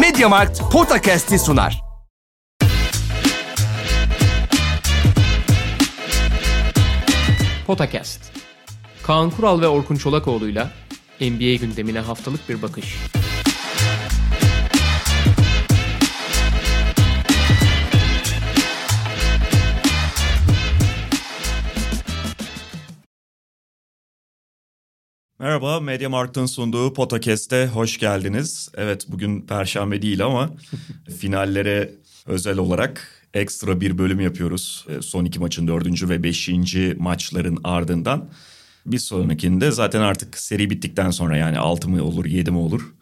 Mediamarkt Podcast'i sunar. Potakast. Kaan Kural ve Orkun Çolakoğlu'yla NBA gündemine haftalık bir bakış. Merhaba, Media Markt'ın sunduğu Podcast'e hoş geldiniz. Evet, bugün Perşembe değil ama finallere özel olarak ekstra bir bölüm yapıyoruz. Ee, Son iki maçın dördüncü ve beşinci maçların ardından. Bir sonrakinde zaten artık seri bittikten sonra yani altı mı olur yedi mi olur?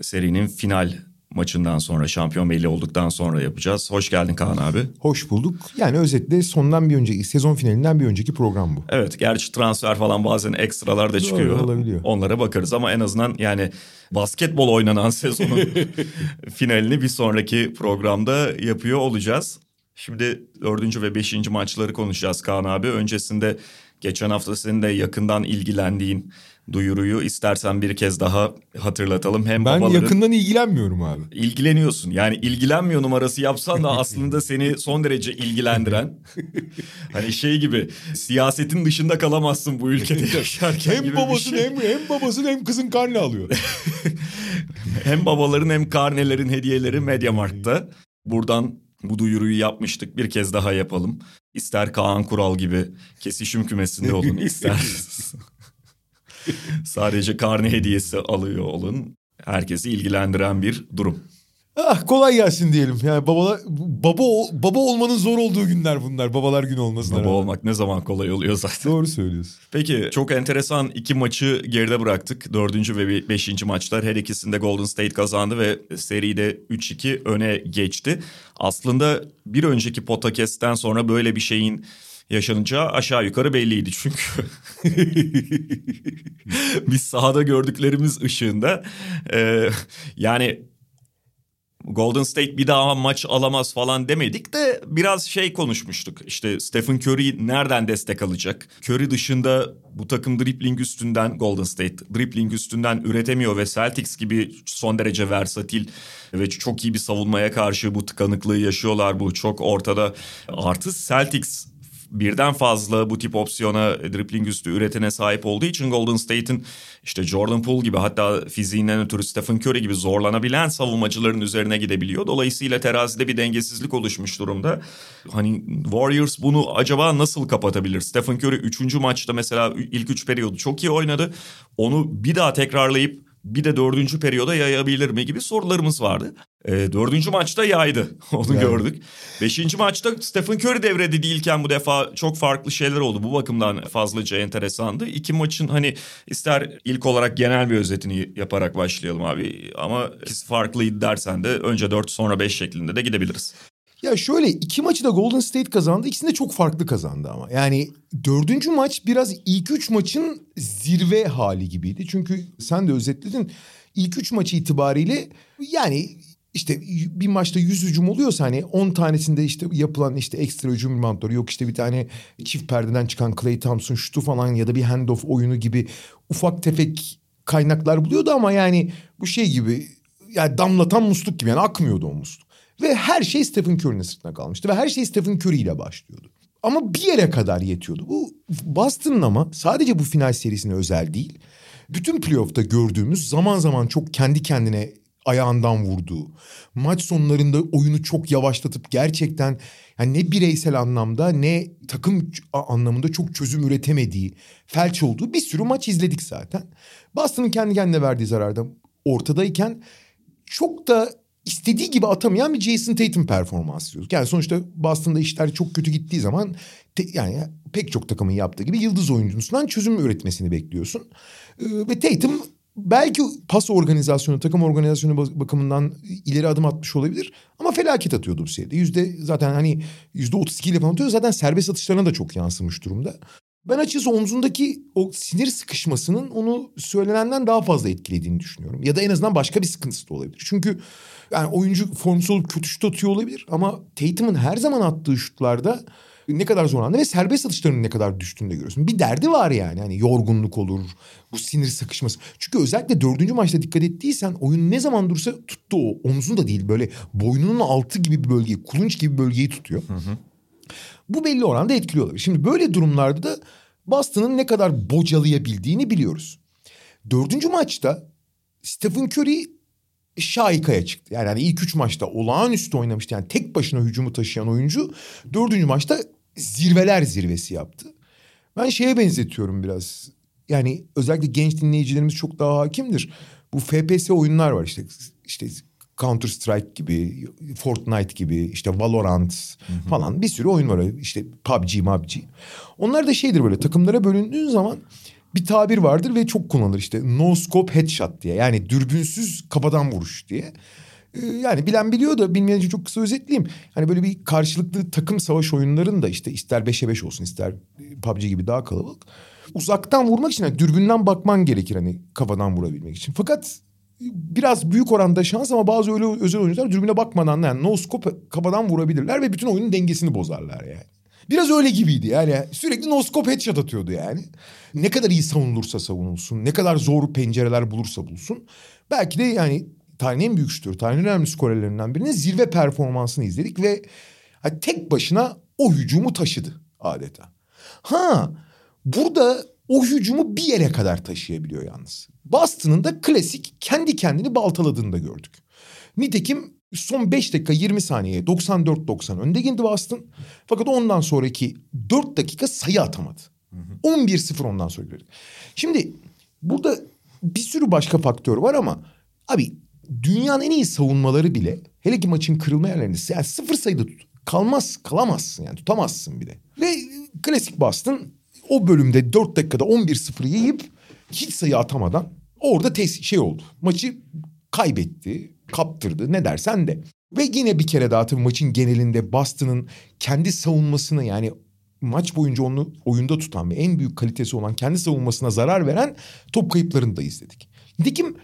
Serinin final maçından sonra şampiyon belli olduktan sonra yapacağız. Hoş geldin Kaan abi. Hoş bulduk. Yani özetle sondan bir önceki, sezon finalinden bir önceki program bu. Evet gerçi transfer falan bazen ekstralar da çıkıyor. olabiliyor. Onlara bakarız ama en azından yani basketbol oynanan sezonun finalini bir sonraki programda yapıyor olacağız. Şimdi dördüncü ve beşinci maçları konuşacağız Kaan abi. Öncesinde geçen hafta senin de yakından ilgilendiğin duyuruyu istersen bir kez daha hatırlatalım. Hem Ben babaların... yakından ilgilenmiyorum abi. İlgileniyorsun. Yani ilgilenmiyor numarası yapsan da aslında seni son derece ilgilendiren. hani şey gibi siyasetin dışında kalamazsın bu ülkede yaşarken Hem gibi babasın bir şey. hem, hem babasın hem kızın karnı alıyor. Hem babaların hem karnelerin hediyeleri Mediamarkt'ta. Buradan bu duyuruyu yapmıştık. Bir kez daha yapalım. İster Kaan Kural gibi kesişim kümesinde olun. ister sadece karne hediyesi alıyor olun. Herkesi ilgilendiren bir durum. ah kolay gelsin diyelim. Yani babalar, baba, baba olmanın zor olduğu günler bunlar. Babalar günü olmasına Baba rağmen. olmak ne zaman kolay oluyor zaten. Doğru söylüyorsun. Peki çok enteresan iki maçı geride bıraktık. Dördüncü ve be- beşinci maçlar her ikisinde Golden State kazandı ve seride 3-2 öne geçti. Aslında bir önceki podcast'ten sonra böyle bir şeyin yaşanacağı aşağı yukarı belliydi çünkü. Biz sahada gördüklerimiz ışığında e, yani Golden State bir daha maç alamaz falan demedik de biraz şey konuşmuştuk. İşte Stephen Curry nereden destek alacak? Curry dışında bu takım dribbling üstünden Golden State dribbling üstünden üretemiyor ve Celtics gibi son derece versatil ve çok iyi bir savunmaya karşı bu tıkanıklığı yaşıyorlar. Bu çok ortada. Artı Celtics birden fazla bu tip opsiyona dribbling üstü üretene sahip olduğu için Golden State'in işte Jordan Poole gibi hatta fiziğinden ötürü Stephen Curry gibi zorlanabilen savunmacıların üzerine gidebiliyor. Dolayısıyla terazide bir dengesizlik oluşmuş durumda. Hani Warriors bunu acaba nasıl kapatabilir? Stephen Curry 3. maçta mesela ilk 3 periyodu çok iyi oynadı. Onu bir daha tekrarlayıp bir de dördüncü periyoda yayabilir mi gibi sorularımız vardı. E, dördüncü maçta yaydı. Onu Yani. gördük. Beşinci maçta Stephen Curry devrede değilken bu defa çok farklı şeyler oldu. Bu bakımdan fazlaca enteresandı. İki maçın hani ister ilk olarak genel bir özetini yaparak başlayalım abi. Ama ikisi farklıydı dersen de önce dört sonra beş şeklinde de gidebiliriz. Ya şöyle iki maçı da Golden State kazandı. İkisini de çok farklı kazandı ama. Yani dördüncü maç biraz ilk üç maçın zirve hali gibiydi. Çünkü sen de özetledin. İlk üç maçı itibariyle yani işte bir maçta 100 hücum oluyorsa hani 10 tanesinde işte yapılan işte ekstra hücum reboundları yok işte bir tane çift perdeden çıkan Clay Thompson şutu falan ya da bir handoff oyunu gibi ufak tefek kaynaklar buluyordu ama yani bu şey gibi yani damlatan musluk gibi yani akmıyordu o musluk. Ve her şey Stephen Curry'nin sırtına kalmıştı ve her şey Stephen Curry ile başlıyordu. Ama bir yere kadar yetiyordu. Bu Boston'ın ama sadece bu final serisine özel değil. Bütün playoff'ta gördüğümüz zaman zaman çok kendi kendine ayağından vurduğu, maç sonlarında oyunu çok yavaşlatıp gerçekten yani ne bireysel anlamda ne takım anlamında çok çözüm üretemediği, felç olduğu bir sürü maç izledik zaten. Boston'ın kendi kendine verdiği zararda ortadayken çok da istediği gibi atamayan bir Jason Tatum performansı izliyoruz. Yani sonuçta Boston'da işler çok kötü gittiği zaman te- yani pek çok takımın yaptığı gibi yıldız oyuncusundan çözüm üretmesini bekliyorsun. Ee, ve Tatum belki pas organizasyonu, takım organizasyonu bak- bakımından ileri adım atmış olabilir. Ama felaket atıyordu bu seride. Yüzde zaten hani yüzde 32 ile falan atıyor. Zaten serbest atışlarına da çok yansımış durumda. Ben açıkçası omzundaki o sinir sıkışmasının onu söylenenden daha fazla etkilediğini düşünüyorum. Ya da en azından başka bir sıkıntısı da olabilir. Çünkü yani oyuncu formsuz olup kötü şut atıyor olabilir ama Tatum'un her zaman attığı şutlarda ne kadar zorlandı ve serbest atışlarının ne kadar düştüğünü de görüyorsun. Bir derdi var yani. Hani yorgunluk olur, bu sinir sıkışması. Çünkü özellikle dördüncü maçta dikkat ettiysen oyun ne zaman dursa tuttu o. Omzun da değil böyle boynunun altı gibi bir bölgeyi, kulunç gibi bir bölgeyi tutuyor. Bu belli oranda etkili olabilir. Şimdi böyle durumlarda da Boston'ın ne kadar bocalayabildiğini biliyoruz. Dördüncü maçta Stephen Curry şaikaya çıktı. Yani hani ilk üç maçta olağanüstü oynamıştı. Yani tek başına hücumu taşıyan oyuncu dördüncü maçta zirveler zirvesi yaptı. Ben şeye benzetiyorum biraz. Yani özellikle genç dinleyicilerimiz çok daha hakimdir. Bu FPS oyunlar var işte. işte Counter Strike gibi, Fortnite gibi, işte Valorant falan bir sürü oyun var. İşte PUBG, PUBG. Onlar da şeydir böyle takımlara bölündüğün zaman bir tabir vardır ve çok kullanılır işte no scope headshot diye. Yani dürbünsüz kafadan vuruş diye. Ee, yani bilen biliyor da bilmeyen için çok kısa özetleyeyim. Hani böyle bir karşılıklı takım savaş oyunlarında işte ister 5'e 5 olsun ister PUBG gibi daha kalabalık. Uzaktan vurmak için yani dürbünden bakman gerekir hani kafadan vurabilmek için. Fakat biraz büyük oranda şans ama bazı öyle özel oyuncular dürbüne bakmadan yani no scope kafadan vurabilirler ve bütün oyunun dengesini bozarlar yani. Biraz öyle gibiydi yani sürekli no scope headshot atıyordu yani. Ne kadar iyi savunulursa savunulsun, ne kadar zor pencereler bulursa bulsun. Belki de yani tarihin en büyük şutörü, tarihin önemli skorerlerinden birinin zirve performansını izledik ve tek başına o hücumu taşıdı adeta. Ha burada o hücumu bir yere kadar taşıyabiliyor yalnız. Boston'ın da klasik kendi kendini baltaladığını da gördük. Nitekim son 5 dakika 20 saniye 94-90 önde girdi Boston. Fakat ondan sonraki 4 dakika sayı atamadı. 11-0 ondan sonra gördük. Şimdi burada bir sürü başka faktör var ama abi dünyanın en iyi savunmaları bile hele ki maçın kırılma yerlerinde yani sıfır sayıda tut. Kalmaz, kalamazsın yani tutamazsın bile. Ve klasik Boston o bölümde 4 dakikada 11-0 yiyip hiç sayı atamadan orada tes şey oldu. Maçı kaybetti, kaptırdı ne dersen de. Ve yine bir kere daha tabii maçın genelinde Boston'ın kendi savunmasını yani maç boyunca onu oyunda tutan ve en büyük kalitesi olan kendi savunmasına zarar veren top kayıplarını da izledik. Nitekim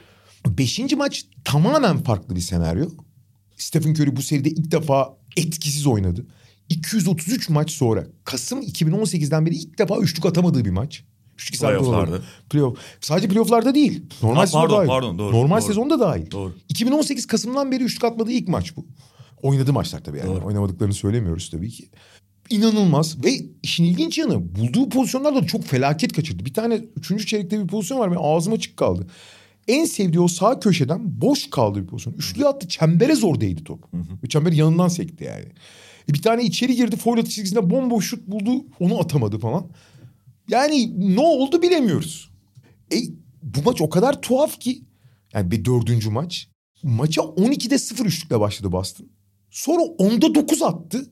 beşinci maç tamamen farklı bir senaryo. Stephen Curry bu seride ilk defa etkisiz oynadı. 233 maç sonra Kasım 2018'den beri ilk defa üçlük atamadığı bir maç. Üçlük Playoff'larda. Playoff. Sadece playoff'larda değil. Normal Ha, pardon, dahil. pardon, doğru, Normal doğru. sezonda dahil. Doğru. 2018 Kasım'dan beri üçlük atmadığı ilk maç bu. Oynadığı maçlar tabii yani. Doğru. Oynamadıklarını söylemiyoruz tabii ki. İnanılmaz ve işin ilginç yanı bulduğu pozisyonlarda da çok felaket kaçırdı. Bir tane üçüncü çeyrekte bir pozisyon var benim ağzım açık kaldı. En sevdiği o sağ köşeden boş kaldı bir pozisyon. Üçlü attı çembere zor değdi top. Ve çember yanından sekti yani. Bir tane içeri girdi foul atış çizgisinde bomboş şut buldu onu atamadı falan. Yani ne oldu bilemiyoruz. E, bu maç o kadar tuhaf ki. Yani bir dördüncü maç. Maça 12'de 0 üçlükle başladı Boston. Sonra 10'da 9 attı.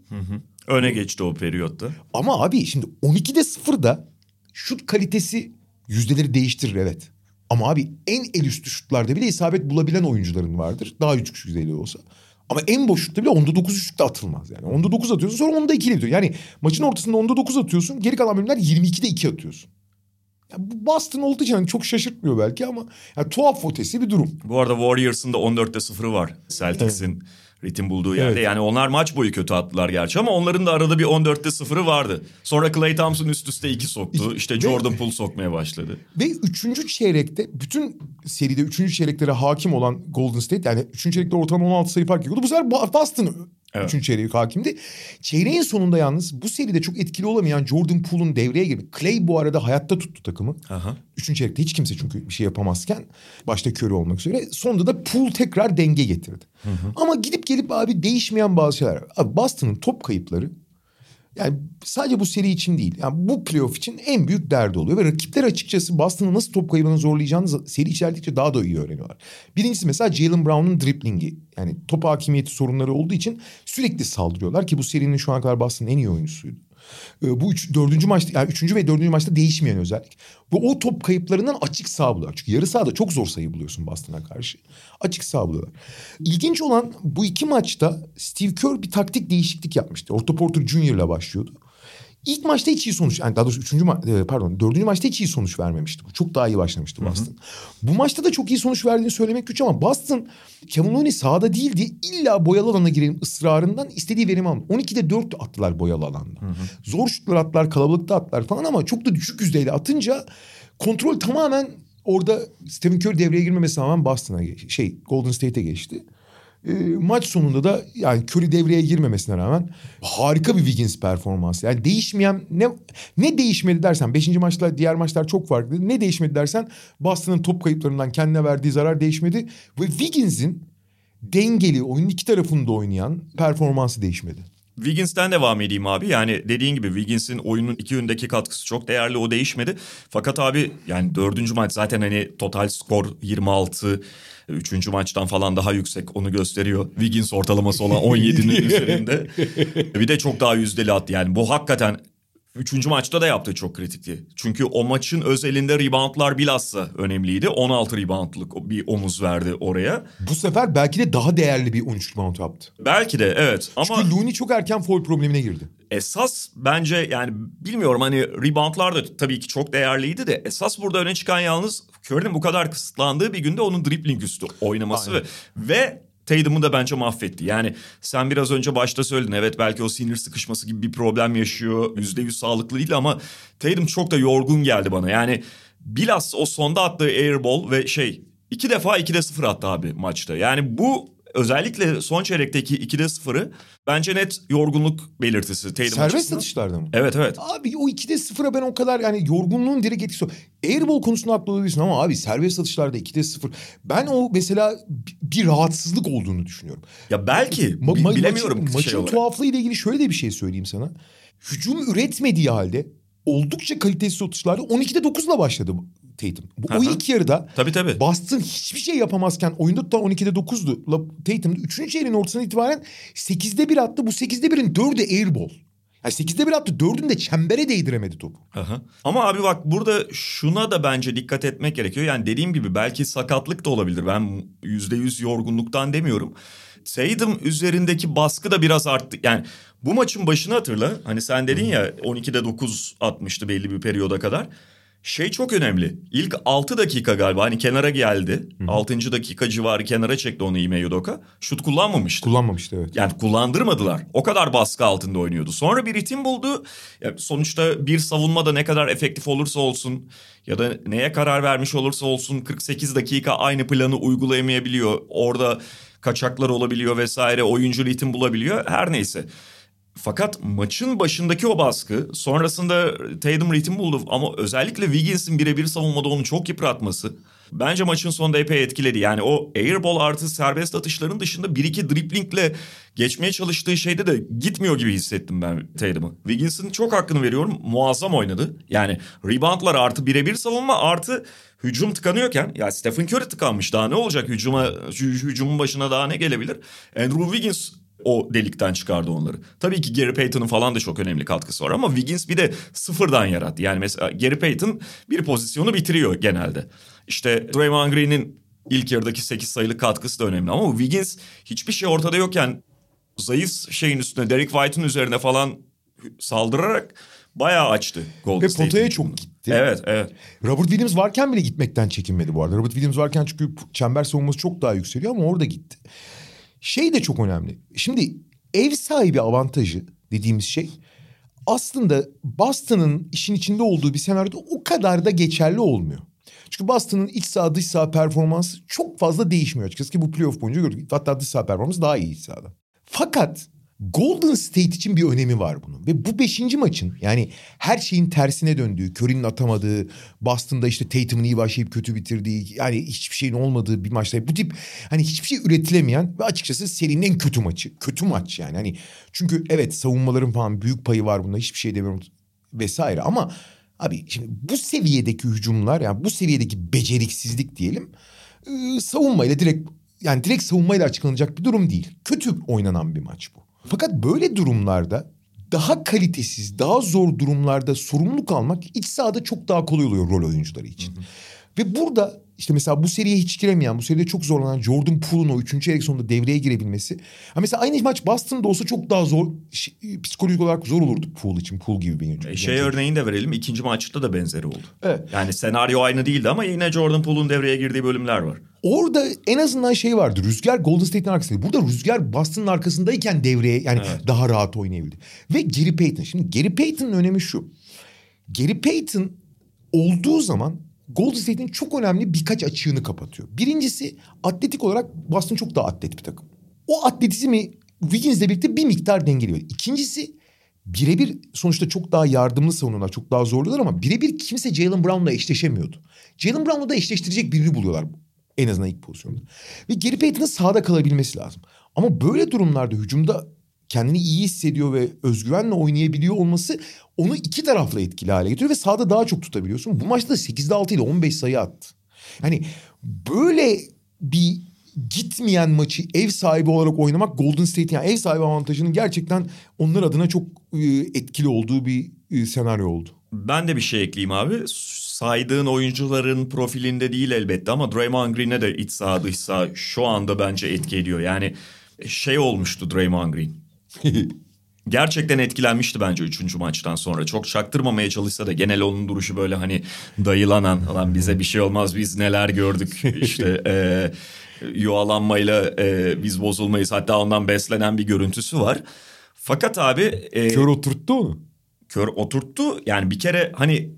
Öne geçti o periyotta. Ama abi şimdi 12'de 0'da şut kalitesi yüzdeleri değiştirir evet. Ama abi en el üstü şutlarda bile isabet bulabilen oyuncuların vardır. Daha küçük yüzdeli olsa. Ama en boş şutta bile 10'da 9 üçlükle atılmaz yani. 10'da 9 atıyorsun sonra 10'da 2 ile bitiyor. Yani maçın ortasında 10'da 9 atıyorsun. Geri kalan bölümler 22'de 2 atıyorsun. Ya bu Boston olduğu için hani çok şaşırtmıyor belki ama yani tuhaf ötesi bir durum. Bu arada Warriors'ın da 14'te 0'ı var. Celtics'in ritim bulduğu yerde. Evet. Yani onlar maç boyu kötü attılar gerçi ama onların da arada bir 14'te 0'ı vardı. Sonra Klay Thompson üst üste 2 soktu. İşte Jordan Poole sokmaya başladı. Ve üçüncü çeyrekte bütün seride üçüncü çeyreklere hakim olan Golden State yani üçüncü çeyrekte ortalama 16 sayı fark yiyordu. Bu sefer Bo- Boston Evet. üçüncü çeyreğe hakimdi. Çeyreğin sonunda yalnız bu seride çok etkili olamayan Jordan Poole'un devreye girdi. Clay bu arada hayatta tuttu takımı. Aha. Üçüncü çeyrekte hiç kimse çünkü bir şey yapamazken başta Curry olmak üzere. Sonunda da Poole tekrar denge getirdi. Ama gidip gelip abi değişmeyen bazı şeyler. Abi Boston'ın top kayıpları yani sadece bu seri için değil. Yani bu playoff için en büyük derdi oluyor. Ve rakipler açıkçası Boston'ı nasıl top kaybına zorlayacağını seri içerdikçe daha da iyi öğreniyorlar. Birincisi mesela Jalen Brown'un driplingi. Yani top hakimiyeti sorunları olduğu için sürekli saldırıyorlar ki bu serinin şu ana kadar Boston'ın en iyi oyuncusuydu. Ee, bu üç, dördüncü maçta yani üçüncü ve dördüncü maçta değişmeyen özellik. Ve o top kayıplarından açık sağ buluyorlar. Çünkü yarı sahada çok zor sayı buluyorsun Boston'a karşı. Açık sağ buluyorlar. İlginç olan bu iki maçta Steve Kerr bir taktik değişiklik yapmıştı. Otto Porter Jr. ile başlıyordu. İlk maçta hiç iyi sonuç yani daha doğrusu üçüncü ma- e, pardon dördüncü maçta hiç iyi sonuç vermemişti. Çok daha iyi başlamıştı Boston. Bu maçta da çok iyi sonuç verdiğini söylemek güç ama Boston Kevin Looney sahada değildi. İlla boyalı alana girelim ısrarından istediği verimi aldı. 12'de 4 attılar boyalı alanda. Zor şutlar attılar kalabalıkta attılar falan ama çok da düşük yüzdeyle atınca kontrol tamamen orada Stephen Curry devreye girmemesine rağmen Boston'a şey Golden State'e geçti. E, maç sonunda da yani Curry devreye girmemesine rağmen harika bir Wiggins performansı. Yani değişmeyen ne ne değişmedi dersen 5. maçla diğer maçlar çok farklı. Ne değişmedi dersen Boston'ın top kayıplarından kendine verdiği zarar değişmedi ve Wiggins'in dengeli oyunun iki tarafında oynayan performansı değişmedi. Wiggins'ten devam edeyim abi. Yani dediğin gibi Wiggins'in oyunun iki yönündeki katkısı çok değerli. O değişmedi. Fakat abi yani dördüncü maç zaten hani total skor 26. Üçüncü maçtan falan daha yüksek onu gösteriyor. Wiggins ortalaması olan 17'nin üzerinde. Bir de çok daha yüzdeli attı. Yani bu hakikaten Üçüncü maçta da yaptığı çok kritikti. Çünkü o maçın özelinde reboundlar bilhassa önemliydi. 16 reboundlık bir omuz verdi oraya. Bu sefer belki de daha değerli bir 13 rebound yaptı. Belki de evet ama... Çünkü Looney çok erken foul problemine girdi. Esas bence yani bilmiyorum hani reboundlar da tabii ki çok değerliydi de esas burada öne çıkan yalnız Curry'nin bu kadar kısıtlandığı bir günde onun dribbling üstü oynaması ve, ve Tatum'u da bence mahvetti. Yani sen biraz önce başta söyledin evet belki o sinir sıkışması gibi bir problem yaşıyor. Yüzde yüz sağlıklı değil ama Tatum çok da yorgun geldi bana. Yani bilhassa o sonda attığı airball ve şey iki defa 2'de 0 attı abi maçta. Yani bu özellikle son çeyrekteki 2'de 0'ı bence net yorgunluk belirtisi. Tatum Serbest açısından. atışlarda mı? Evet evet. Abi o 2'de 0'a ben o kadar yani yorgunluğun direkt etkisi. Airball konusunda haklı olabilirsin ama abi serbest atışlarda 2'de 0. Ben o mesela bi- bir rahatsızlık olduğunu düşünüyorum. Ya belki Ma- ma- bilemiyorum Maçın, şey maçın olarak. tuhaflığıyla ilgili şöyle de bir şey söyleyeyim sana. Hücum üretmediği halde oldukça kalitesiz atışlarda 12'de 9'la başladı Tatum. Bu, o ilk yarıda Tabii tabii. Boston hiçbir şey yapamazken oyunda da 12'de 9'du. La- Tatum 3. çeyreğin ortasından itibaren 8'de 1 attı. Bu 8'de 1'in 4'ü airball. Yani 8'de 1 attı 4'ünü de çembere değdiremedi topu. Aha. Ama abi bak burada şuna da bence dikkat etmek gerekiyor. Yani dediğim gibi belki sakatlık da olabilir. Ben yüzde yüz yorgunluktan demiyorum. Tatum üzerindeki baskı da biraz arttı. Yani bu maçın başını hatırla. Hani sen dedin ya 12'de 9 atmıştı belli bir periyoda kadar. Şey çok önemli. İlk 6 dakika galiba hani kenara geldi. 6. dakika civarı kenara çekti onu Ime Udoka. Şut kullanmamıştı. Kullanmamıştı evet. Yani kullandırmadılar. O kadar baskı altında oynuyordu. Sonra bir ritim buldu. Ya sonuçta bir savunma da ne kadar efektif olursa olsun ya da neye karar vermiş olursa olsun 48 dakika aynı planı uygulayamayabiliyor. Orada kaçaklar olabiliyor vesaire. Oyuncu ritim bulabiliyor. Her neyse. Fakat maçın başındaki o baskı sonrasında Tatum ritim buldu ama özellikle Wiggins'in birebir savunmada onu çok yıpratması bence maçın sonunda epey etkiledi. Yani o airball artı serbest atışların dışında bir iki driplingle geçmeye çalıştığı şeyde de gitmiyor gibi hissettim ben Tatum'u. Wiggins'in çok hakkını veriyorum muazzam oynadı. Yani reboundlar artı birebir savunma artı hücum tıkanıyorken ya Stephen Curry tıkanmış daha ne olacak hücuma hü- hücumun başına daha ne gelebilir? Andrew Wiggins o delikten çıkardı onları. Tabii ki Gary Payton'ın falan da çok önemli katkısı var ama Wiggins bir de sıfırdan yarattı. Yani mesela Gary Payton bir pozisyonu bitiriyor genelde. İşte Draymond Green'in ilk yarıdaki 8 sayılık katkısı da önemli ama Wiggins hiçbir şey ortada yokken zayıf şeyin üstüne Derek White'ın üzerine falan saldırarak bayağı açtı Golden Ve State'in potaya çok gitti. Evet evet. Robert Williams varken bile gitmekten çekinmedi bu arada. Robert Williams varken çünkü çember savunması çok daha yükseliyor ama orada gitti. Şey de çok önemli. Şimdi ev sahibi avantajı dediğimiz şey aslında Boston'ın işin içinde olduğu bir senaryoda o kadar da geçerli olmuyor. Çünkü Boston'ın iç saha dış saha performansı çok fazla değişmiyor açıkçası ki bu playoff boyunca gördük. Hatta dış saha performansı daha iyi iç sahada. Fakat Golden State için bir önemi var bunun. Ve bu beşinci maçın yani her şeyin tersine döndüğü, Curry'nin atamadığı, Boston'da işte Tatum'un iyi başlayıp kötü bitirdiği, yani hiçbir şeyin olmadığı bir maçta bu tip hani hiçbir şey üretilemeyen ve açıkçası serinin en kötü maçı. Kötü maç yani. Hani çünkü evet savunmaların falan büyük payı var bunda hiçbir şey demiyorum vesaire ama abi şimdi bu seviyedeki hücumlar yani bu seviyedeki beceriksizlik diyelim e, savunmayla direkt yani direkt savunmayla açıklanacak bir durum değil. Kötü oynanan bir maç bu. Fakat böyle durumlarda daha kalitesiz, daha zor durumlarda sorumluluk almak iç sahada çok daha kolay oluyor rol oyuncuları için. Ve burada işte mesela bu seriye hiç giremeyen, bu seride çok zorlanan Jordan Poole'un o üçüncü çeyrek sonunda devreye girebilmesi. Ha mesela aynı maç Boston'da olsa çok daha zor, ş- psikolojik olarak zor olurdu Poole için. Poole gibi bir E, şey örneğini de verelim. İkinci maçta da benzeri oldu. Evet. Yani senaryo aynı değildi ama yine Jordan Poole'un devreye girdiği bölümler var. Orada en azından şey vardı. Rüzgar Golden State'in arkasındaydı. Burada Rüzgar Boston'ın arkasındayken devreye yani daha rahat oynayabildi. Ve Gary Payton. Şimdi Gary Payton'ın önemi şu. Gary Payton olduğu zaman Golden State'in çok önemli birkaç açığını kapatıyor. Birincisi atletik olarak Boston çok daha atlet bir takım. O atletizmi Wiggins'le birlikte bir miktar dengeliyor. İkincisi birebir sonuçta çok daha yardımlı savunuyorlar. Çok daha zorluyorlar ama birebir kimse Jalen Brown'la eşleşemiyordu. Jalen Brown'la da eşleştirecek birini buluyorlar en azından ilk pozisyonda. Ve Gary Payton'ın sahada kalabilmesi lazım. Ama böyle durumlarda hücumda kendini iyi hissediyor ve özgüvenle oynayabiliyor olması onu iki tarafla etkili hale getiriyor ve sahada daha çok tutabiliyorsun. Bu maçta 8'de 6 ile 15 sayı attı. Yani böyle bir gitmeyen maçı ev sahibi olarak oynamak Golden State yani ev sahibi avantajının gerçekten onlar adına çok e, etkili olduğu bir e, senaryo oldu. Ben de bir şey ekleyeyim abi. Saydığın oyuncuların profilinde değil elbette ama Draymond Green'e de iç saha dış saha şu anda bence etki ediyor. Yani şey olmuştu Draymond Green. Gerçekten etkilenmişti bence üçüncü maçtan sonra. Çok çaktırmamaya çalışsa da genel onun duruşu böyle hani dayılanan. Lan bize bir şey olmaz biz neler gördük işte e, yuvalanmayla e, biz bozulmayız. Hatta ondan beslenen bir görüntüsü var. Fakat abi... E, Kör oturttu onu. kör oturttu. Yani bir kere hani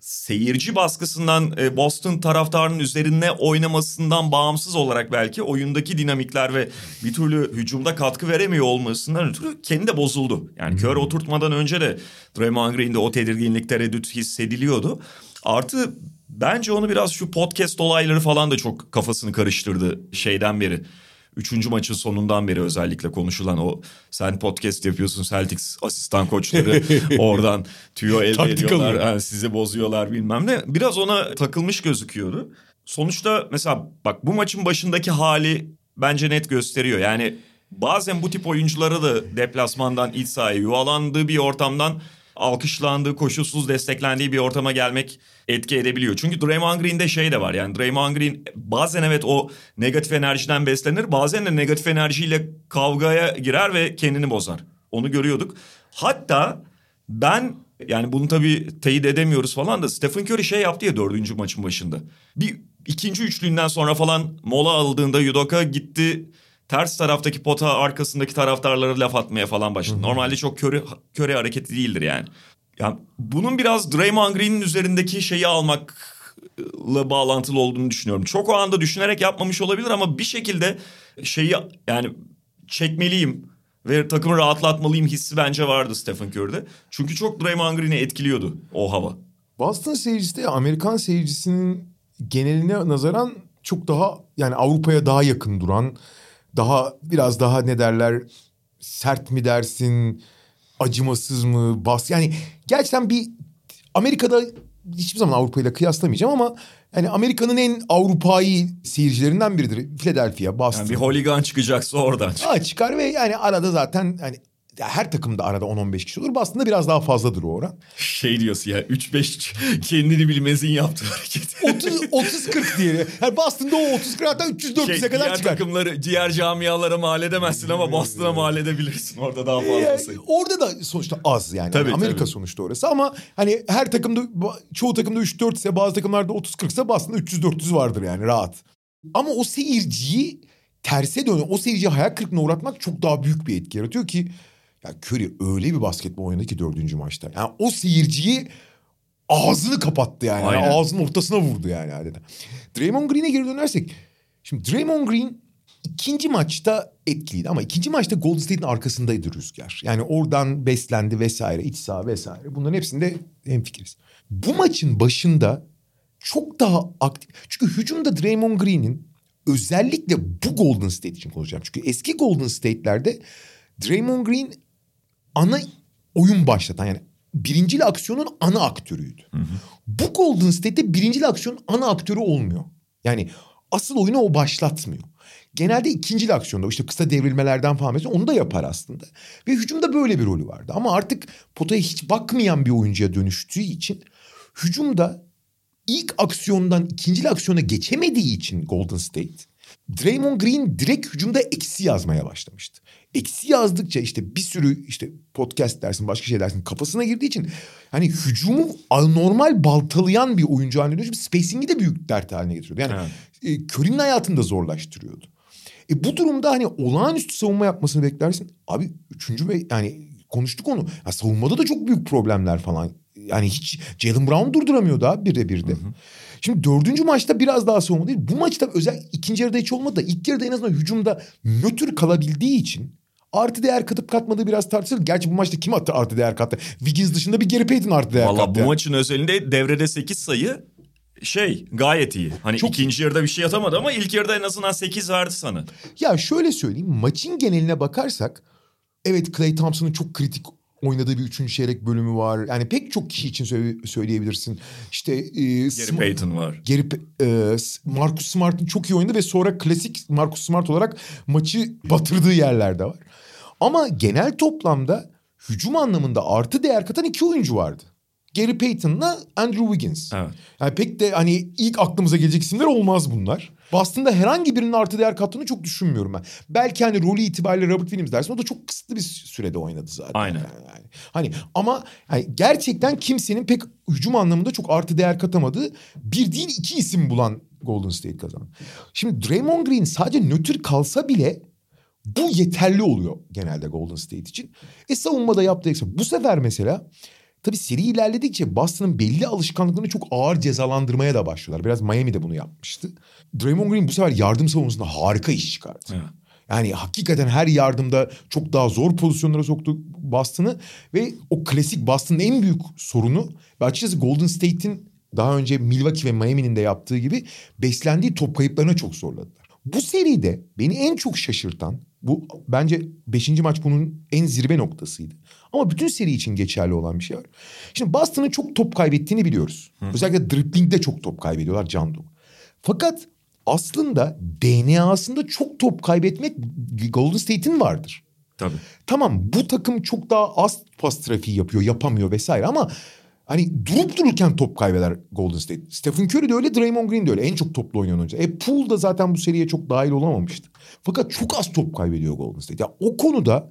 seyirci baskısından e, Boston taraftarının üzerine oynamasından bağımsız olarak belki oyundaki dinamikler ve bir türlü hücumda katkı veremiyor olmasından ötürü kendi de bozuldu. Yani kör oturtmadan önce de Draymond Green'de o tedirginlik tereddüt hissediliyordu. Artı bence onu biraz şu podcast olayları falan da çok kafasını karıştırdı şeyden beri. Üçüncü maçın sonundan beri özellikle konuşulan o sen podcast yapıyorsun Celtics asistan koçları oradan tüyo ediyorlar. alıyor. yani sizi bozuyorlar bilmem ne. Biraz ona takılmış gözüküyordu. Sonuçta mesela bak bu maçın başındaki hali bence net gösteriyor. Yani bazen bu tip oyunculara da deplasmandan iç sahaya yuvalandığı bir ortamdan alkışlandığı, koşulsuz desteklendiği bir ortama gelmek etki edebiliyor. Çünkü Draymond Green'de şey de var. Yani Draymond Green bazen evet o negatif enerjiden beslenir. Bazen de negatif enerjiyle kavgaya girer ve kendini bozar. Onu görüyorduk. Hatta ben yani bunu tabii teyit edemiyoruz falan da Stephen Curry şey yaptı ya dördüncü maçın başında. Bir ikinci üçlüğünden sonra falan mola aldığında Yudoka gitti ters taraftaki pota arkasındaki taraftarlara laf atmaya falan başladı. Normalde çok köre, köre hareketi değildir yani. Yani bunun biraz Draymond Green'in üzerindeki şeyi almakla bağlantılı olduğunu düşünüyorum. Çok o anda düşünerek yapmamış olabilir ama bir şekilde şeyi yani çekmeliyim ve takımı rahatlatmalıyım hissi bence vardı Stephen Curry'de. Çünkü çok Draymond Green'i etkiliyordu o hava. Boston seyircisi de Amerikan seyircisinin geneline nazaran çok daha yani Avrupa'ya daha yakın duran daha biraz daha ne derler sert mi dersin acımasız mı bas yani gerçekten bir Amerika'da hiçbir zaman Avrupa ile kıyaslamayacağım ama yani Amerika'nın en Avrupa'yı seyircilerinden biridir. Philadelphia, Boston. Yani bir holigan çıkacaksa oradan. Aa, çıkar ve yani arada zaten hani ya her takımda arada 10-15 kişi olur. Boston'da biraz daha fazladır o oran. Şey diyorsun ya 3-5 kendini bilmezin yaptığı hareket. 30 30 40 diye. Yani Boston'da o 30 40 hatta 300 400'e Şey, kadar diğer çıkar. takımları, diğer camialara mal edemezsin ama Boston'a mal edebilirsin. Orada daha fazlası. Yani orada da sonuçta az yani. Tabii, Hani Amerika tabii. sonuçta orası ama hani her takımda çoğu takımda 3-4 ise bazı takımlarda 30-40 ise Boston'da 300-400 vardır yani rahat. Ama o seyirciyi terse dönüyor. O seyirciyi hayal kırıklığına uğratmak çok daha büyük bir etki yaratıyor ki ya Curry öyle bir basketbol oynadı ki dördüncü maçta. Yani o seyirciyi ağzını kapattı yani. yani ağzının ortasına vurdu yani adeta. Draymond Green'e geri dönersek. Şimdi Draymond Green ikinci maçta etkiliydi ama ikinci maçta Golden State'in arkasındaydı rüzgar. Yani oradan beslendi vesaire iç saha vesaire. Bunların hepsinde hemfikiriz. Bu maçın başında çok daha aktif. Çünkü hücumda Draymond Green'in özellikle bu Golden State için konuşacağım. Çünkü eski Golden State'lerde Draymond Green ana oyun başlatan yani birincil aksiyonun ana aktörüydü. Bu Golden State'te birincil aksiyonun ana aktörü olmuyor. Yani asıl oyunu o başlatmıyor. Genelde ikincil aksiyonda işte kısa devrilmelerden falan mesela onu da yapar aslında. Ve hücumda böyle bir rolü vardı. Ama artık potaya hiç bakmayan bir oyuncuya dönüştüğü için hücumda ilk aksiyondan ikinci aksiyona geçemediği için Golden State Draymond Green direkt hücumda eksi yazmaya başlamıştı. Eksi yazdıkça işte bir sürü işte podcast dersin başka şey dersin kafasına girdiği için hani hücumu anormal baltalayan bir oyuncu haline dönüşüp spacing'i de büyük dert haline getiriyordu. Yani Evet. e, Curry'nin hayatını da zorlaştırıyordu. E bu durumda hani olağanüstü savunma yapmasını beklersin. Abi üçüncü ve yani konuştuk onu. Ya savunmada da çok büyük problemler falan. Yani hiç Jalen Brown durduramıyordu abi birebir de. Şimdi dördüncü maçta biraz daha savunma değil. Bu maçta özel ikinci yarıda hiç olmadı da ilk yarıda en azından hücumda nötr kalabildiği için artı değer katıp katmadığı biraz tartışılır. Gerçi bu maçta kim attı artı değer kattı? Wiggins dışında bir Gary Payton artı değer Valla kattı. bu yani. maçın özelinde devrede 8 sayı şey gayet iyi. Hani Çok ikinci yarıda bir şey atamadı ama ilk yarıda en azından 8 verdi sana. Ya şöyle söyleyeyim maçın geneline bakarsak evet Clay Thompson'ın çok kritik oynadığı bir üçüncü çeyrek bölümü var. Yani pek çok kişi için söyle- söyleyebilirsin. İşte e, Gary Sm- Payton var. Gary e, Marcus Smart'ın çok iyi oynadı ve sonra klasik Marcus Smart olarak maçı batırdığı yerler de var. Ama genel toplamda hücum anlamında artı değer katan iki oyuncu vardı. Gary Payton'la Andrew Wiggins. Evet. Yani pek de hani ilk aklımıza gelecek isimler olmaz bunlar. Boston'da herhangi birinin artı değer kattığını çok düşünmüyorum ben. Belki hani rolü itibariyle Robert Williams dersin. O da çok kısıtlı bir sürede oynadı zaten. Aynen. Yani. Hani ama hani gerçekten kimsenin pek hücum anlamında çok artı değer katamadığı bir değil iki isim bulan Golden State kazandı. Şimdi Draymond Green sadece nötr kalsa bile bu yeterli oluyor genelde Golden State için. E savunmada yaptığı eksik. Bu sefer mesela tabii seri ilerledikçe Boston'ın belli alışkanlıklarını çok ağır cezalandırmaya da başlıyorlar. Biraz Miami de bunu yapmıştı. Draymond Green bu sefer yardım savunmasında harika iş çıkardı. Evet. Yani hakikaten her yardımda çok daha zor pozisyonlara soktu Boston'ı ve o klasik Boston'ın en büyük sorunu ve açıkçası Golden State'in daha önce Milwaukee ve Miami'nin de yaptığı gibi beslendiği top kayıplarına çok zorladılar. Bu seride beni en çok şaşırtan bu bence 5. maç bunun en zirve noktasıydı. Ama bütün seri için geçerli olan bir şey var. Şimdi Boston'ın çok top kaybettiğini biliyoruz. Özellikle driplingde çok top kaybediyorlar Can Dog. Fakat aslında DNA'sında çok top kaybetmek Golden State'in vardır. Tabii. Tamam bu takım çok daha az pas trafiği yapıyor, yapamıyor vesaire ama hani durup dururken top kaybeder Golden State. Stephen Curry de öyle, Draymond Green de öyle. En çok toplu oynayan oyuncu. E Poole da zaten bu seriye çok dahil olamamıştı. Fakat çok az top kaybediyor Golden State. Ya o konuda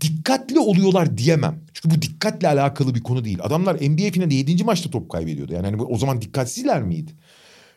dikkatli oluyorlar diyemem. Çünkü bu dikkatle alakalı bir konu değil. Adamlar NBA finalinde 7. maçta top kaybediyordu. Yani hani o zaman dikkatsizler miydi?